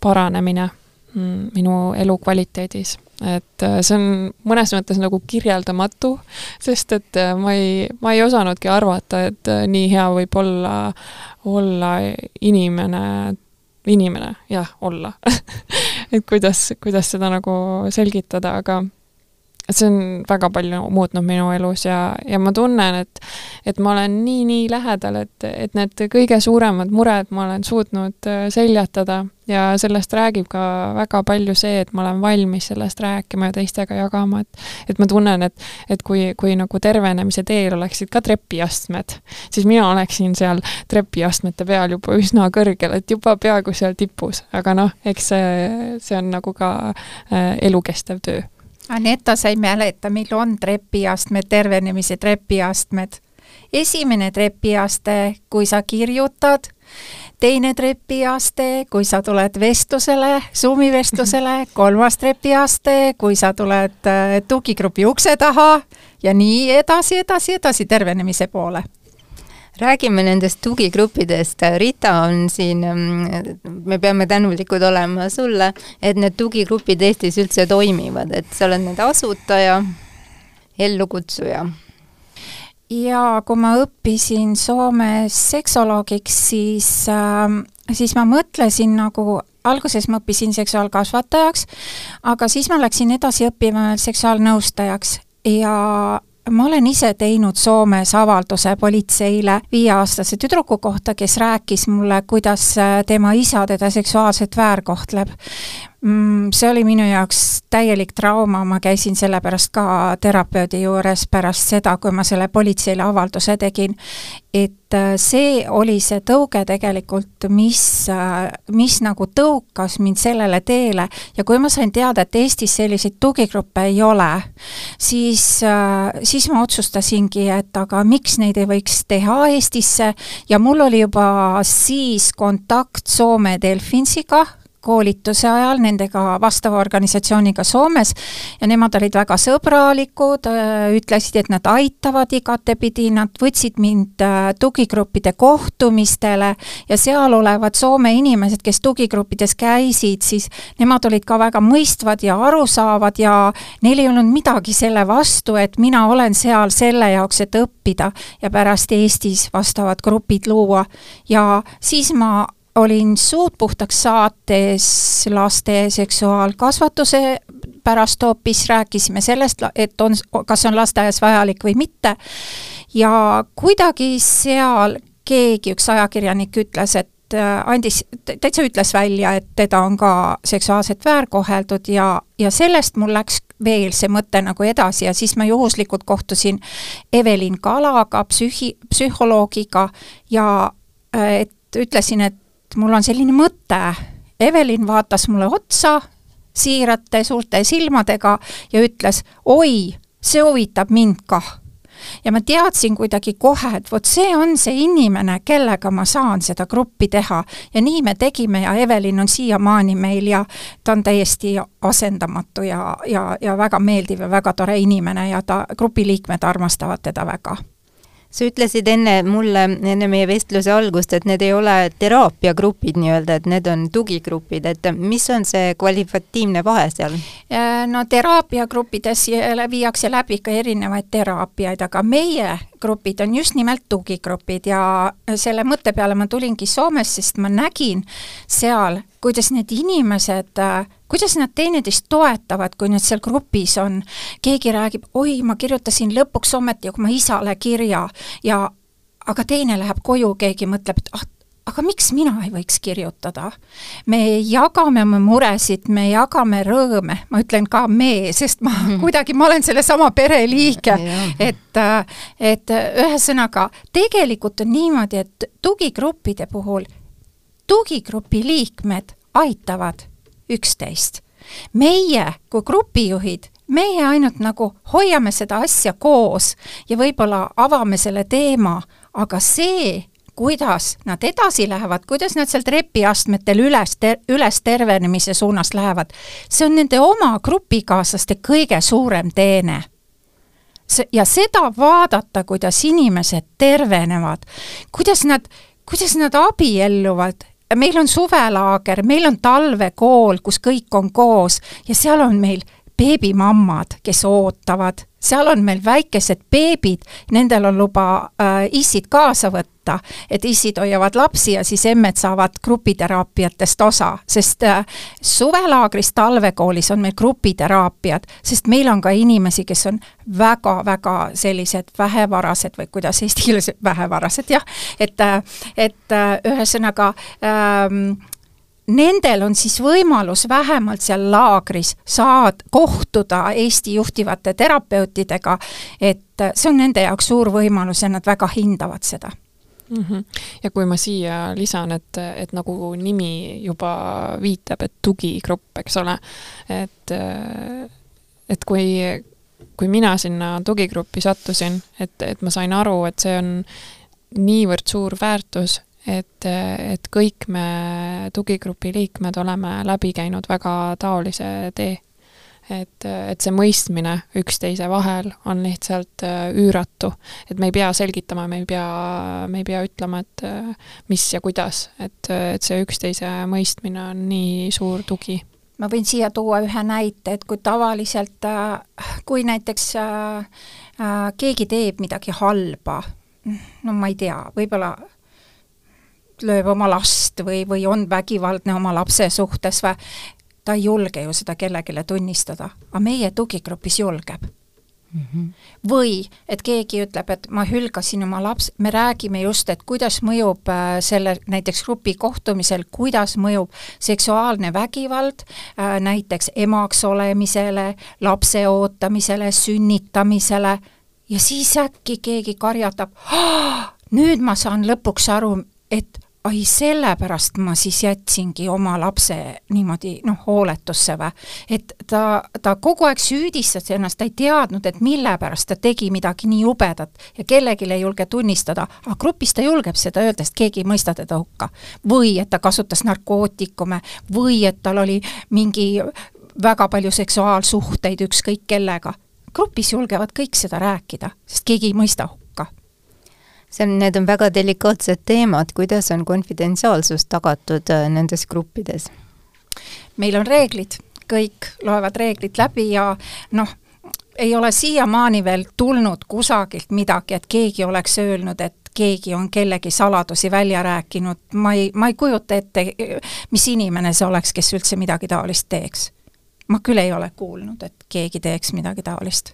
paranemine mm, minu elukvaliteedis et äh, see on mõnes mõttes nagu kirjeldamatu, sest et äh, ma ei, ma ei osanudki arvata, et nii hea võib olla, olla inimene inimene, jah, olla. Et kuidas, kuidas seda nagu selgitada, aga see on väga palju muutnud minu elus ja, ja ma tunnen, et et ma olen nii-nii lähedal, et, et need kõige suuremad mured ma olen suutnud äh, seljatada ja sellest räägib ka väga palju see, et ma olen valmis sellest rääkima ja teistega jagama, et et ma tunnen, et, et kui, kui nagu tervenemise teel oleksid ka trepiastmed, siis mina oleksin seal trepiastmete peal juba üsna kõrgel, et juba peaaegu seal tipus, aga noh, eks see, see on nagu ka äh, elukestev töö Aneta, sa ei mäleta, meil on trepiastmed, tervenemise trepiastmed. esimene trepiaste, kui sa kirjutad, teine trepiaste, kui sa tuled vestlusele, Zoomi vestlusele, kolmas trepiaste, kui sa tuled äh, tugigrupi ukse taha. Ja nii edasi, edasi, edasi tervenemise poole räägime nendest tugigruppidest, Rita on siin, mm, me peame tänulikud olema sulle, et need tugigrupid Eestis üldse toimivad, et sa oled nende asutaja, ellukutsuja. ja kui ma õppisin Soomes seksoloogiks, siis äh, siis ma mõtlesin nagu alguses ma õppisin seksuaalkasvatajaks, aga siis ma läksin edasi õppima seksuaalnõustajaks ja ma olen ise teinud Soomes avalduse politseile viieaastase tüdruku kohta, kes rääkis mulle, kuidas tema isa teda seksuaalselt väärkohtleb mm, see oli minu jaoks täielik trauma, ma käisin sellepärast ka terapeudi juures pärast seda, kui ma selle politseile avalduse tegin. et äh, see oli see tõuge tegelikult, mis, äh, mis nagu tõukas mind sellele teele ja kui ma sain teada, et Eestis selliseid tugigruppe ei ole, siis, äh, siis ma otsustasingi, et aga miks neid ei võiks teha Eestisse ja mul oli juba siis kontakt Soome Delfinsiga, koolituse ajal nendega vastava organisatsiooniga Soomes ja nemad olid väga sõbralikud, ütlesid, et nad aitavad igatepidi, nad võtsid mind tugigruppide kohtumistele ja seal olevad Soome inimesed, kes tugigruppides käisid, siis nemad olid ka väga mõistvad ja arusaavad ja neil ei olnud midagi selle vastu, et mina olen seal selle jaoks, et õppida ja pärast Eestis vastavad grupid luua. ja siis ma olin suud puhtaks saates laste seksuaalkasvatuse pärast hoopis rääkisime sellest, et on, kas on lasteaias vajalik või mitte. ja kuidagi seal keegi, üks ajakirjanik ütles, et äh, andis, täitsa ütles välja, et teda on ka seksuaalselt väärkoheldud ja, ja sellest mul läks veel see mõte nagu edasi ja siis ma juhuslikult kohtusin Evelin Kalaga, psühhi, psühholoogiga ja äh, et ütlesin, et mul on selline mõte, Evelin vaatas mulle otsa siirate suurte silmadega ja ütles, oi, see huvitab mind kah. Ja ma teadsin kuidagi kohe, et vot see on see inimene, kellega ma saan seda gruppi teha. ja nii me tegime ja Evelin on siiamaani meil ja ta on täiesti asendamatu ja, ja, ja väga meeldiv ja väga tore inimene ja ta, grupi liikmed armastavad teda väga sa ütlesid enne mulle, enne meie vestluse algust, et need ei ole teraapiagrupid nii-öelda, et need on tugigrupid, et mis on see kvalitatiivne vahe seal? no teraapiagruppides viiakse läbi ka erinevaid teraapiaid, aga meie grupid on just nimelt tugigrupid ja selle mõtte peale ma tulingi Soomes, sest ma nägin seal, kuidas need inimesed, kuidas nad teineteist toetavad, kui nad seal grupis on. keegi räägib, oi, ma kirjutasin lõpuks ometi oma isale kirja ja aga teine läheb koju, keegi mõtleb, et ah, aga miks mina ei võiks kirjutada? me jagame oma muresid, me jagame rõõme, ma ütlen ka me, sest ma mm. kuidagi, ma olen sellesama pere liige et, et ühesõnaga, tegelikult on niimoodi, et tugigruppide puhul tugigrupi liikmed aitavad üksteist. meie kui grupijuhid meie ainult nagu hoiame seda asja koos ja võib-olla avame selle teema, aga see, kuidas nad edasi lähevad, kuidas nad seal trepiastmetel üles ter-, üles tervenemise suunas lähevad, see on nende oma grupikaaslaste kõige suurem teene. Ja seda vaadata, kuidas inimesed tervenevad, kuidas nad, kuidas nad abielluvad, meil on suvelaager, meil on talvekool, kus kõik on koos ja seal on meil beebimammad, kes ootavad, seal on meil väikesed beebid, nendel on luba äh, issid kaasa võtta, oodata, et issid hoiavad lapsi ja siis emmed saavad grupiteraapiatest osa, sest äh, suvelaagris, talvekoolis on meil grupiteraapiad, sest meil on ka inimesi, kes on väga-väga sellised vähevarased või kuidas eesti keeles, vähevarased jah, et, äh, et äh, ühesõnaga ähm, nendel on siis võimalus vähemalt seal laagris saad kohtuda Eesti juhtivate terapeutidega, et see on nende jaoks suur võimalus ja nad väga hindavad seda mm. -hmm. ja kui ma siia lisan, et, et nagu nimi juba viitab, et tugigrupp, eks ole, et, et kui, kui mina sinna tugigruppi sattusin, et, et ma sain aru, et see on niivõrd suur väärtus, et, et kõik me tugigrupi liikmed oleme läbi käinud väga taolise tee. Et, et see mõistmine üksteise vahel on lihtsalt äh, üüratu, et me ei pea selgitama, me ei pea, me ei pea ütlema, et äh, mis ja kuidas, et, et see üksteise mõistmine on nii suur tugi. Ma võin siia tuua ühe näite, et kui tavaliselt, äh, kui näiteks keegi teeb midagi halba, no ma ei tea, võib-olla lööb oma last või, või on vägivaldne oma lapse suhtes või ta ei julge ju seda kellelegi tunnistada, aga meie tugigrupis julgeb mm. -hmm. või et keegi ütleb, et ma hülgasin oma laps, me räägime just, et kuidas mõjub äh, selle näiteks grupi kohtumisel, kuidas mõjub seksuaalne vägivald äh, näiteks emaks olemisele, lapse ootamisele, sünnitamisele ja siis äkki keegi karjatab, nüüd ma saan lõpuks aru, et ai, sellepärast ma siis jätsingi oma lapse niimoodi noh, hooletusse või. et ta, ta kogu aeg süüdistas ennast, ta ei teadnud, et mille pärast ta tegi midagi nii jubedat ja kellelegi ei julge tunnistada, aga grupis ta julgeb seda öelda, sest keegi ei mõista teda hukka. või et ta kasutas narkootikume või et tal oli mingi väga palju seksuaalsuhteid ükskõik kellega. grupis julgevad kõik seda rääkida, sest keegi ei mõista hukka see on, need on väga delikaatsed teemad, kuidas on konfidentsiaalsus tagatud äh, nendes gruppides? meil on reeglid, kõik loevad reeglid läbi ja noh, ei ole siiamaani veel tulnud kusagilt midagi, et keegi oleks öelnud, et keegi on kellegi saladusi välja rääkinud, ma ei, ma ei kujuta ette, mis inimene see oleks, kes üldse midagi taolist teeks. ma küll ei ole kuulnud, et keegi teeks midagi taolist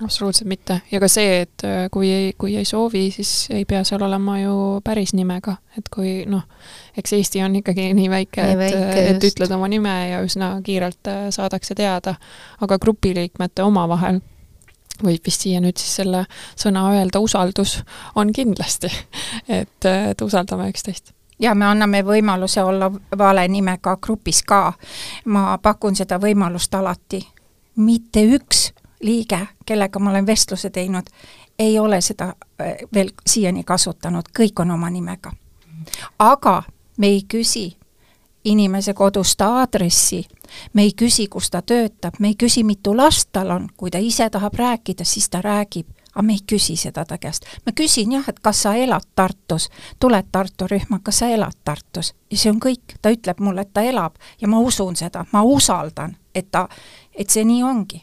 absoluutselt mitte. Ja ka see, et äh, kui ei, kui ei soovi, siis ei pea seal olema ju päris nimega, et kui noh, eks Eesti on ikkagi nii väike, et, et ütled oma nime ja üsna kiirelt äh, saadakse teada, aga grupiliikmete omavahel võib vist siia nüüd siis selle sõna öelda, usaldus on kindlasti, et, et usaldame üksteist. Ja me anname võimaluse olla vale nimega grupis ka. ma pakun seda võimalust alati. mitte üks liige, kellega ma olen vestluse teinud, ei ole seda äh, veel siiani kasutanud, kõik on oma nimega. aga me ei küsi inimese kodust aadressi, me ei küsi, kus ta töötab, me ei küsi, mitu last tal on, kui ta ise tahab rääkida, siis ta räägib, aga me ei küsi seda ta käest. ma küsin jah, et kas sa elad Tartus, tuled Tartu rühma, kas sa elad Tartus. Ja see on kõik, ta ütleb mulle, et ta elab ja ma usun seda, ma usaldan, et ta, et see nii ongi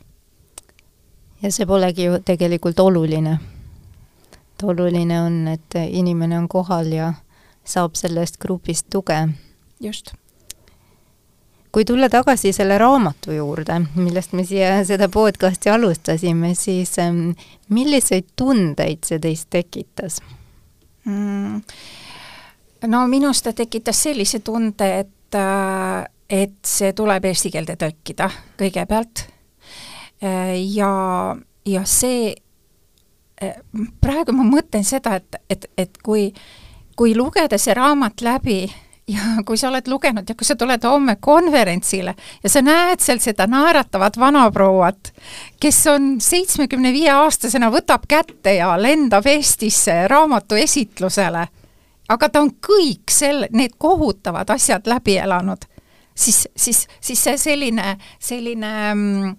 ja see polegi ju tegelikult oluline. et oluline on, et inimene on kohal ja saab sellest grupist tuge. just. kui tulla tagasi selle raamatu juurde, millest me siia seda podcasti alustasime, siis ähm, milliseid tundeid see teis tekitas mm.? no minus ta tekitas sellise tunde, et, äh, et see tuleb eesti keelde tõlkida kõigepealt ja, ja see, äh, praegu ma mõtlen seda, et, et, et kui, kui lugeda see raamat läbi ja kui sa oled lugenud ja kui sa tuled homme konverentsile ja sa näed seal seda naeratavat vanaprouat, kes on seitsmekümne viie aastasena, võtab kätte ja lendab Eestisse raamatu esitlusele, aga ta on kõik selle, need kohutavad asjad läbi elanud, siis, siis, siis see selline, selline mm,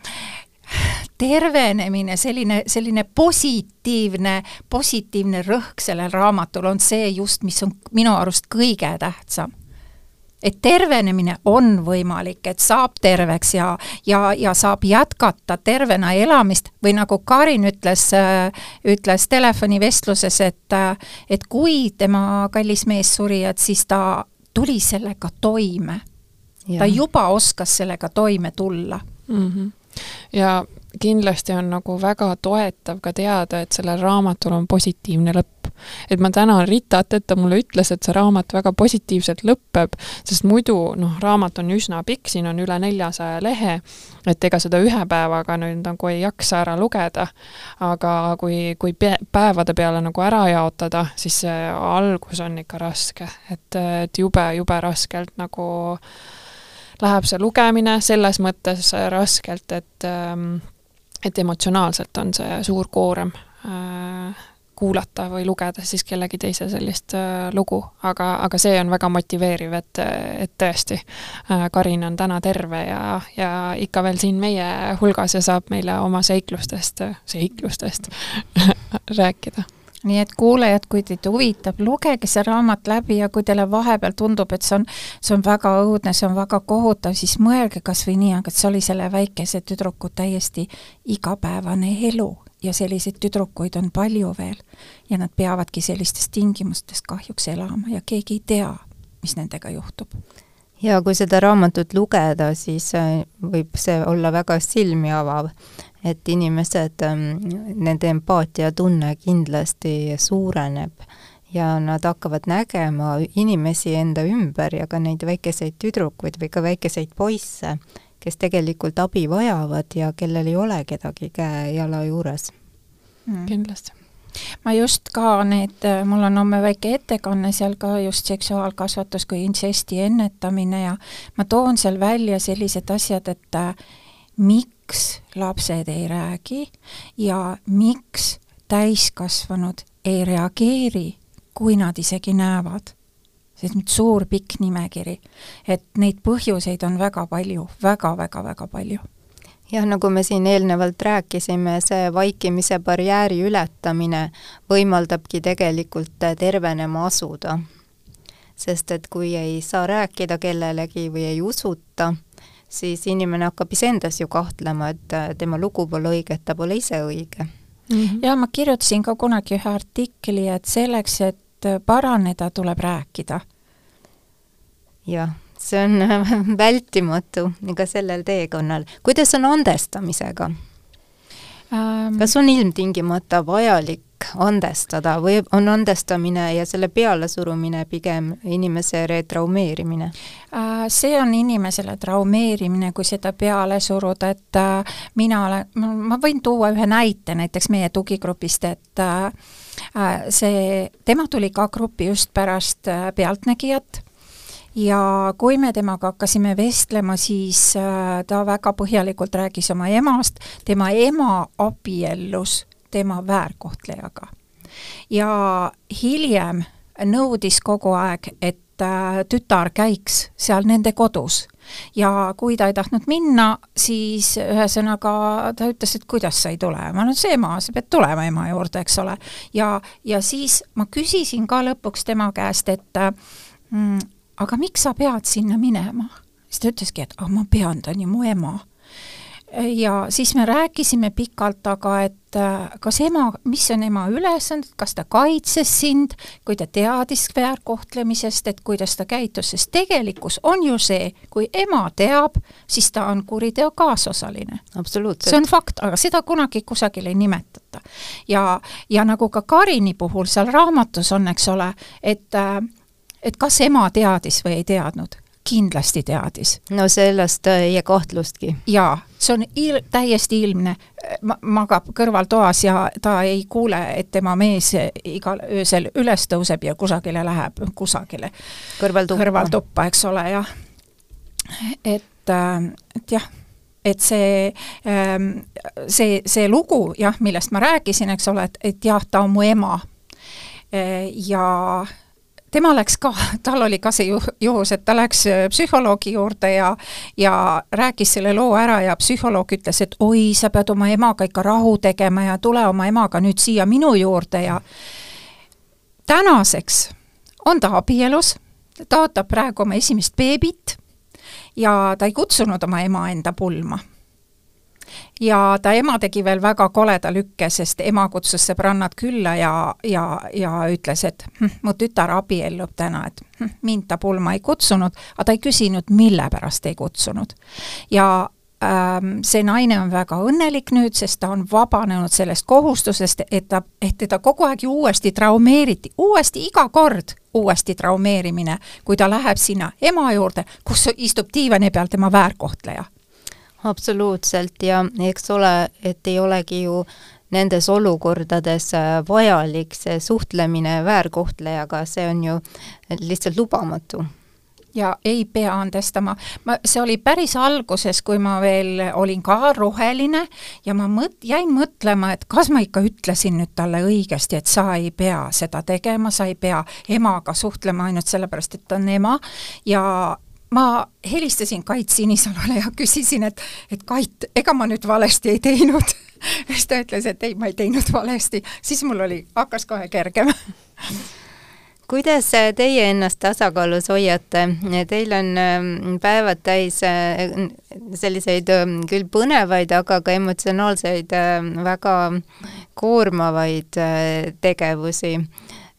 tervenemine, selline, selline positiivne, positiivne rõhk sellel raamatul on see just, mis on minu arust kõige tähtsam. et tervenemine on võimalik, et saab terveks ja, ja, ja saab jätkata tervena elamist või nagu Karin ütles, ütles telefonivestluses, et, et kui tema kallis mees suri, et siis ta tuli sellega toime. ta juba oskas sellega toime tulla mm. -hmm. Ja kindlasti on nagu väga toetav ka teada, et sellel raamatul on positiivne lõpp. et ma tänan Ritat, et ta mulle ütles, et see raamat väga positiivselt lõpeb, sest muidu noh, raamat on üsna pikk, siin on üle neljasaja lehe, et ega seda ühe päevaga nüüd nagu ei jaksa ära lugeda, aga kui, kui päevade peale nagu ära jaotada, siis see algus on ikka raske, et, et jube, jube raskelt nagu läheb see lugemine selles mõttes raskelt, et ähm, et emotsionaalselt on see suur koorem äh, kuulata või lugeda siis kellegi teise sellist äh, lugu, aga, aga see on väga motiveeriv, et, et tõesti äh,, Karin on täna terve ja, ja ikka veel siin meie hulgas ja saab meile oma seiklustest, seiklustest rääkida nii et kuulajad, kui teid huvitab, lugege see raamat läbi ja kui teile vahepeal tundub, et see on, see on väga õudne, see on väga kohutav, siis mõelge kas või nii, aga see oli selle väikese tüdruku täiesti igapäevane elu ja selliseid tüdrukuid on palju veel. ja nad peavadki sellistes tingimustes kahjuks elama ja keegi ei tea, mis nendega juhtub ja kui seda raamatut lugeda, siis äh, võib see olla väga silmi avav et inimesed, ähm, nende empaatiatunne kindlasti suureneb ja nad hakkavad nägema inimesi enda ümber ja ka neid väikeseid tüdrukuid või ka väikeseid poisse, kes tegelikult abi vajavad ja kellel ei ole kedagi käe-jala juures. Mm.. kindlasti ma just ka need, mul on homme väike ettekanne seal ka just seksuaalkasvatus kui intsesti ennetamine ja ma toon seal välja sellised asjad, et äh, miks lapsed ei räägi ja miks täiskasvanud ei reageeri, kui nad isegi näevad. see on suur pikk nimekiri, et neid põhjuseid on väga palju väga, väga, väga palju jah, nagu me siin eelnevalt rääkisime, see vaikimise barjääri ületamine võimaldabki tegelikult tervenema asuda. sest et kui ei saa rääkida kellelegi või ei usuta, siis inimene hakkab iseendas ju kahtlema, et tema lugu pole õige, et ta pole ise õige mm. -hmm. ja ma kirjutasin ka kunagi ühe artikli, et selleks, et paraneda, tuleb rääkida. jah, see on vältimatu ka sellel teekonnal. kuidas on andestamisega ähm...? kas on ilmtingimata vajalik andestada või on andestamine ja selle pealesurumine pigem inimese retraumeerimine? Äh, see on inimesele traumeerimine, kui seda peale suruda, et äh, mina olen, ma võin tuua ühe näite näiteks meie tugigrupist, et äh, see, tema tuli ka gruppi just pärast Pealtnägijat ja kui me temaga hakkasime vestlema, siis ta väga põhjalikult rääkis oma emast, tema ema abiellus tema väärkohtlejaga. ja hiljem nõudis kogu aeg, et äh, tütar käiks seal nende kodus ja kui ta ei tahtnud minna, siis ühesõnaga ta ütles, et kuidas sa ei tule, ma olen see ema, sa pead tulema ema juurde, eks ole. ja, ja siis ma küsisin ka lõpuks tema käest, et mm, aga miks sa pead sinna minema? siis ta ütleski, et ah, ma pean, ta on ju mu ema ja siis me rääkisime pikalt, aga et äh, kas ema, mis on ema ülesanded, kas ta kaitses sind, kui ta teadis väärkohtlemisest, et kuidas ta käitus, sest tegelikkus on ju see, kui ema teab, siis ta on kuriteo kaasosaline. see on fakt, aga seda kunagi kusagil ei nimetata. ja, ja nagu ka Karini puhul seal raamatus on, eks ole, et äh, et kas ema teadis või ei teadnud kindlasti teadis. no sellest ei äh, kahtlustki. jaa, see on il-, täiesti ilmne, ma-, magab kõrvaltoas ja ta ei kuule, et tema mees igal öösel üles tõuseb ja kusagile läheb, kusagile kõrvaltuppa, kõrvaltuppa, eks ole, jah. et, äh, et jah, et see, ähm, see, see lugu jah, millest ma rääkisin, eks ole, et, et jah, ta on mu ema äh, ja tema läks ka, tal oli ka see juhus, et ta läks äh, psühholoogi juurde ja ja rääkis selle loo ära ja psühholoog ütles, et oi, sa pead oma emaga ikka rahu tegema ja tule oma emaga nüüd siia minu juurde ja tänaseks on ta abielus ta ootab praegu oma esimest beebit ja ta ei kutsunud oma ema enda pulma ja ta ema tegi veel väga koleda lükke, sest ema kutsus sõbrannad külla ja, ja, ja ütles, et hm, mu tütar abiellub täna, et hm, mind ta pulma ei kutsunud, aga ta ei küsinud, mille pärast ei kutsunud. ja ähm, see naine on väga õnnelik nüüd, sest ta on vabanenud sellest kohustusest, et ta, et teda kogu aeg ju uuesti traumeeriti, uuesti iga kord uuesti traumeerimine, kui ta läheb sinna ema juurde, kus istub diivani peal tema väärkohtleja absoluutselt. Ja eks ole, et ei olegi ju nendes olukordades äh, vajalik see suhtlemine väärkohtlejaga, see on ju lihtsalt lubamatu. Ja ei pea andestama. ma, see oli päris alguses, kui ma veel olin ka roheline ja ma mõt-, jäin mõtlema, et kas ma ikka ütlesin nüüd talle õigesti, et sa ei pea seda tegema, sa ei pea emaga suhtlema ainult sellepärast, et ta on ema. Ja ma helistasin Kait Sinisalule ja küsisin, et, et Kait, ega ma nüüd valesti ei teinud. Siis ta ütles, et ei, ma ei teinud valesti, siis mul oli, hakkas kohe kergem kuidas teie ennast tasakaalus hoiate, teil on ähm, päevad täis äh, selliseid ähm, küll põnevaid, aga ka emotsionaalseid ähm, väga koormavaid äh, tegevusi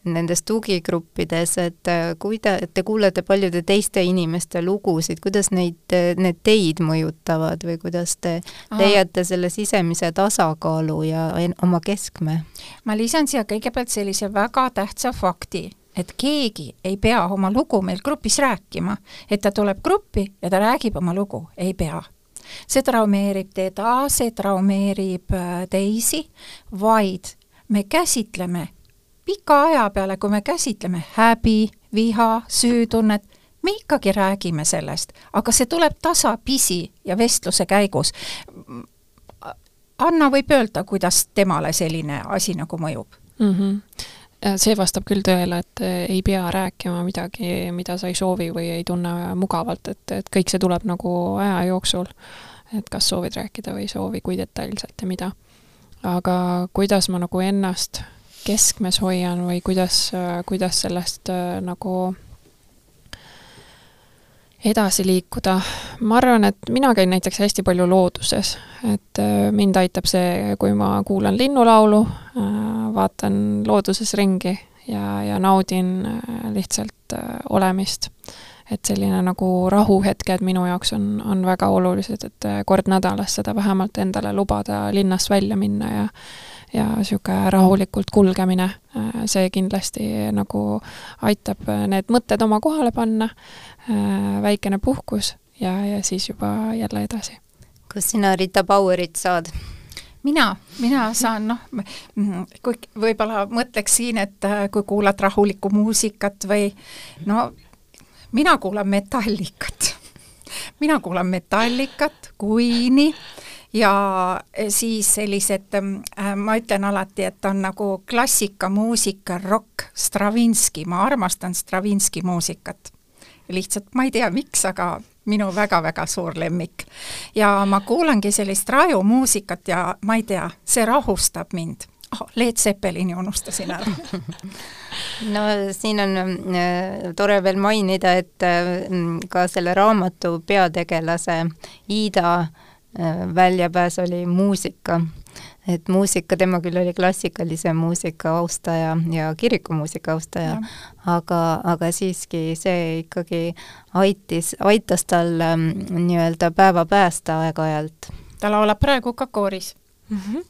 nendes tugigruppides, et äh, kuida-, te kuulete paljude teiste inimeste lugusid, kuidas neid, need teid mõjutavad või kuidas te Aha. leiate selle sisemise tasakaalu ja oma keskme? ma lisan siia kõigepealt sellise väga tähtsa fakti, et keegi ei pea oma lugu meil grupis rääkima, et ta tuleb gruppi ja ta räägib oma lugu, ei pea see traumeerib teda, see traumeerib äh, teisi, vaid me käsitleme pika aja peale, kui me käsitleme häbi, viha, süütunnet, me ikkagi räägime sellest, aga see tuleb tasapisi ja vestluse käigus. Anna võib öelda, kuidas temale selline asi nagu mõjub mm? -hmm see vastab küll tõele, et ei pea rääkima midagi, mida sa ei soovi või ei tunne mugavalt, et, et kõik see tuleb nagu aja jooksul. et kas soovid rääkida või ei soovi, kui detailselt ja mida. aga kuidas ma nagu ennast keskmes hoian või kuidas, kuidas sellest äh, nagu edasi liikuda. ma arvan, et mina käin näiteks hästi palju looduses, et äh, mind aitab see, kui ma kuulan linnulaulu, äh, vaatan looduses ringi ja, ja naudin lihtsalt olemist. et selline nagu rahuhetked minu jaoks on, on väga olulised, et kord nädalas seda vähemalt endale lubada linnast välja minna ja ja niisugune rahulikult kulgemine, äh, see kindlasti nagu aitab äh, need mõtted oma kohale panna, äh, väikene puhkus ja, ja siis juba jälle edasi. kas sina Rita Bauerit saad? mina, mina saan noh, kui võib-olla mõtleks siin, et kui kuulad rahulikku muusikat või no mina kuulan metallikat mina kuulan metallikat, Queen'i ja eh, siis sellised, äh, ma ütlen alati, et on nagu klassikamuusika, rokk, Stravinski, ma armastan Stravinski muusikat. lihtsalt ma ei tea, miks, aga minu väga-väga suur lemmik. ja ma kuulangi sellist rajumuusikat ja ma ei tea, see rahustab mind oh,. Leet Seppelini unustasin ära no siin on äh, tore veel mainida, et äh, ka selle raamatu peategelase Ida Äh, väljapääs oli muusika. et muusika, tema küll oli klassikalise muusika austaja ja kirikumuusika austaja, aga, aga siiski see ikkagi aitis, aitas tal ähm, nii-öelda päeva päästa aeg-ajalt. ta laulab praegu ka kooris mm. -hmm.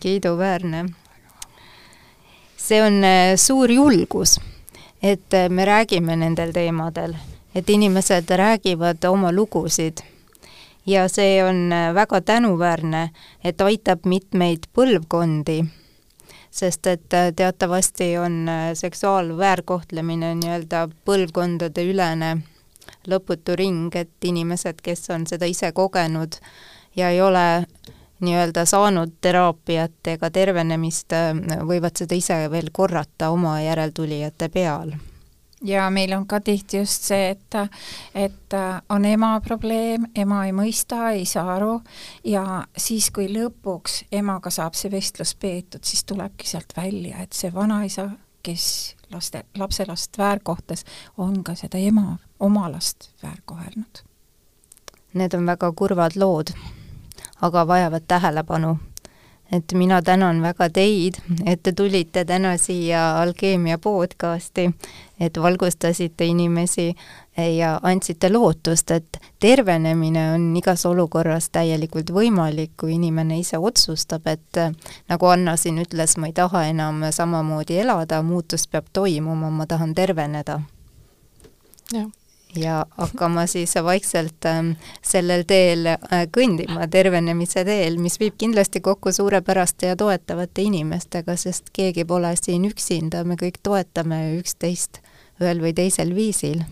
kiiduväärne. see on äh, suur julgus, et äh, me räägime nendel teemadel, et inimesed räägivad oma lugusid ja see on äh, väga tänuväärne, et aitab mitmeid põlvkondi, sest et äh, teatavasti on äh, seksuaalväärkohtlemine nii-öelda põlvkondade ülene lõputu ring, et inimesed, kes on seda ise kogenud ja ei ole nii-öelda saanud teraapiat ega tervenemist, võivad seda ise veel korrata oma järeltulijate peal ja meil on ka tihti just see, et, et on ema probleem, ema ei mõista, ei saa aru ja siis, kui lõpuks emaga saab see vestlus peetud, siis tulebki sealt välja, et see vanaisa, kes laste, lapselast väärkohtes, on ka seda ema, oma last väärkohelnud. Need on väga kurvad lood, aga vajavad tähelepanu et mina tänan väga teid, et te tulite täna siia Alkeemia podcasti, et valgustasite inimesi ja andsite lootust, et tervenemine on igas olukorras täielikult võimalik, kui inimene ise otsustab, et nagu Anna siin ütles, ma ei taha enam samamoodi elada, muutus peab toimuma, ma tahan terveneda. jah ja hakkama siis vaikselt ähm, sellel teel äh, kõndima, tervenemise teel, mis viib kindlasti kokku suurepäraste ja toetavate inimestega, sest keegi pole siin üksinda, me kõik toetame üksteist ühel või teisel viisil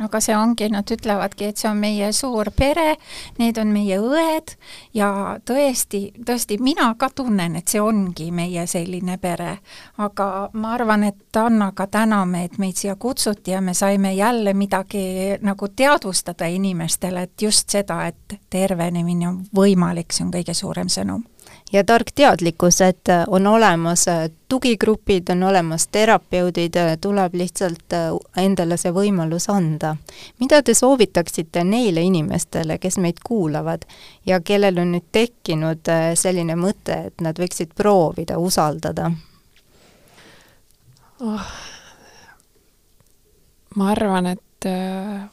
aga see ongi, nad ütlevadki, et see on meie suur pere, need on meie õed ja tõesti, tõesti, mina ka tunnen, et see ongi meie selline pere. aga ma arvan, et Annaga täname, et meid siia kutsuti ja me saime jälle midagi nagu teadvustada inimestele, et just seda, et tervenemine on võimalik, see on kõige suurem sõnum ja tark teadlikkus, et äh, on olemas äh, tugigrupid, on olemas terapeudid, äh, tuleb lihtsalt endale see võimalus anda. mida te soovitaksite neile inimestele, kes meid kuulavad ja kellel on nüüd tekkinud selline mõte, et nad võiksid proovida usaldada oh.? ma arvan, et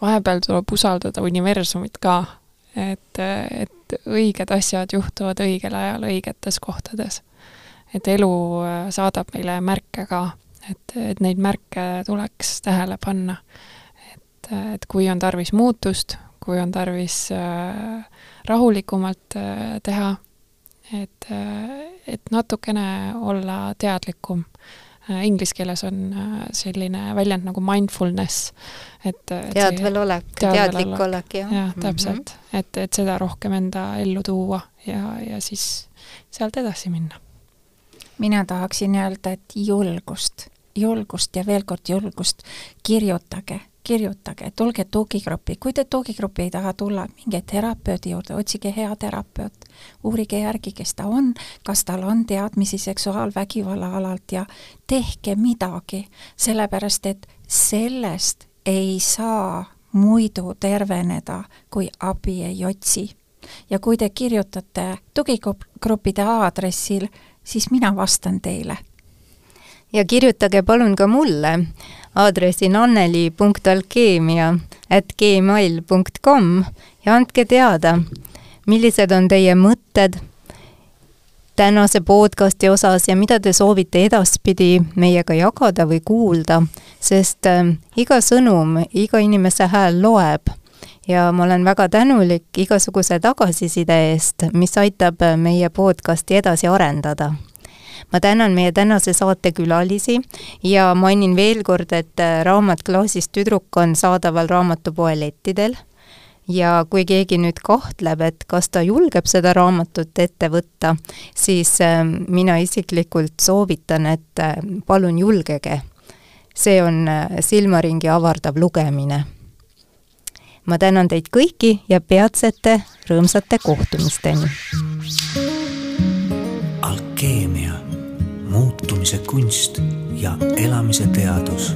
vahepeal tuleb usaldada universumit ka, et, et õiged asjad juhtuvad õigel ajal õigetes kohtades. et elu äh, saadab meile märke ka, et, et neid märke tuleks tähele panna. et, et kui on tarvis muutust, kui on tarvis äh, rahulikumalt äh, teha, et, et natukene olla teadlikum Äh, inglise keeles on äh, selline väljend nagu mindfulness, et, et teadvelolek, teadlik olek, jah. jah, täpselt mm, -hmm. et, et seda rohkem enda ellu tuua ja, ja siis sealt edasi minna. mina tahaksin öelda, et julgust, julgust ja veel kord julgust, kirjutage kirjutage, tulge tugigruppi, kui te tugigruppi ei taha tulla, minge terapeudi juurde, otsige hea terapeut, uurige järgi, kes ta on, kas tal on teadmisi seksuaalvägivalla alalt ja tehke midagi, sellepärast et sellest ei saa muidu terveneda, kui abi ei otsi. ja kui te kirjutate tugigruppide aadressil, siis mina vastan teile. ja kirjutage palun ka mulle aadressil anneli.alkeemia at gmail .com ja andke teada, millised on teie mõtted tänase podcasti osas ja mida te soovite edaspidi meiega jagada või kuulda, sest äh, iga sõnum, iga inimese hääl loeb. Ja ma olen väga tänulik igasuguse tagasiside eest, mis aitab meie podcasti edasi arendada. Ma tänan meie tänase saate külalisi ja mainin veel kord, et äh, raamat Klaasist tüdruk on saadaval raamatupoe lettidel ja kui keegi nüüd kahtleb, et kas ta julgeb seda raamatut ette võtta, siis äh, mina isiklikult soovitan, et äh, palun julgege. see on silmaringi avardav lugemine. ma tänan teid kõiki ja peatsete rõõmsate kohtumisteni. alkeemia muutumise kunst ja elamise teadus.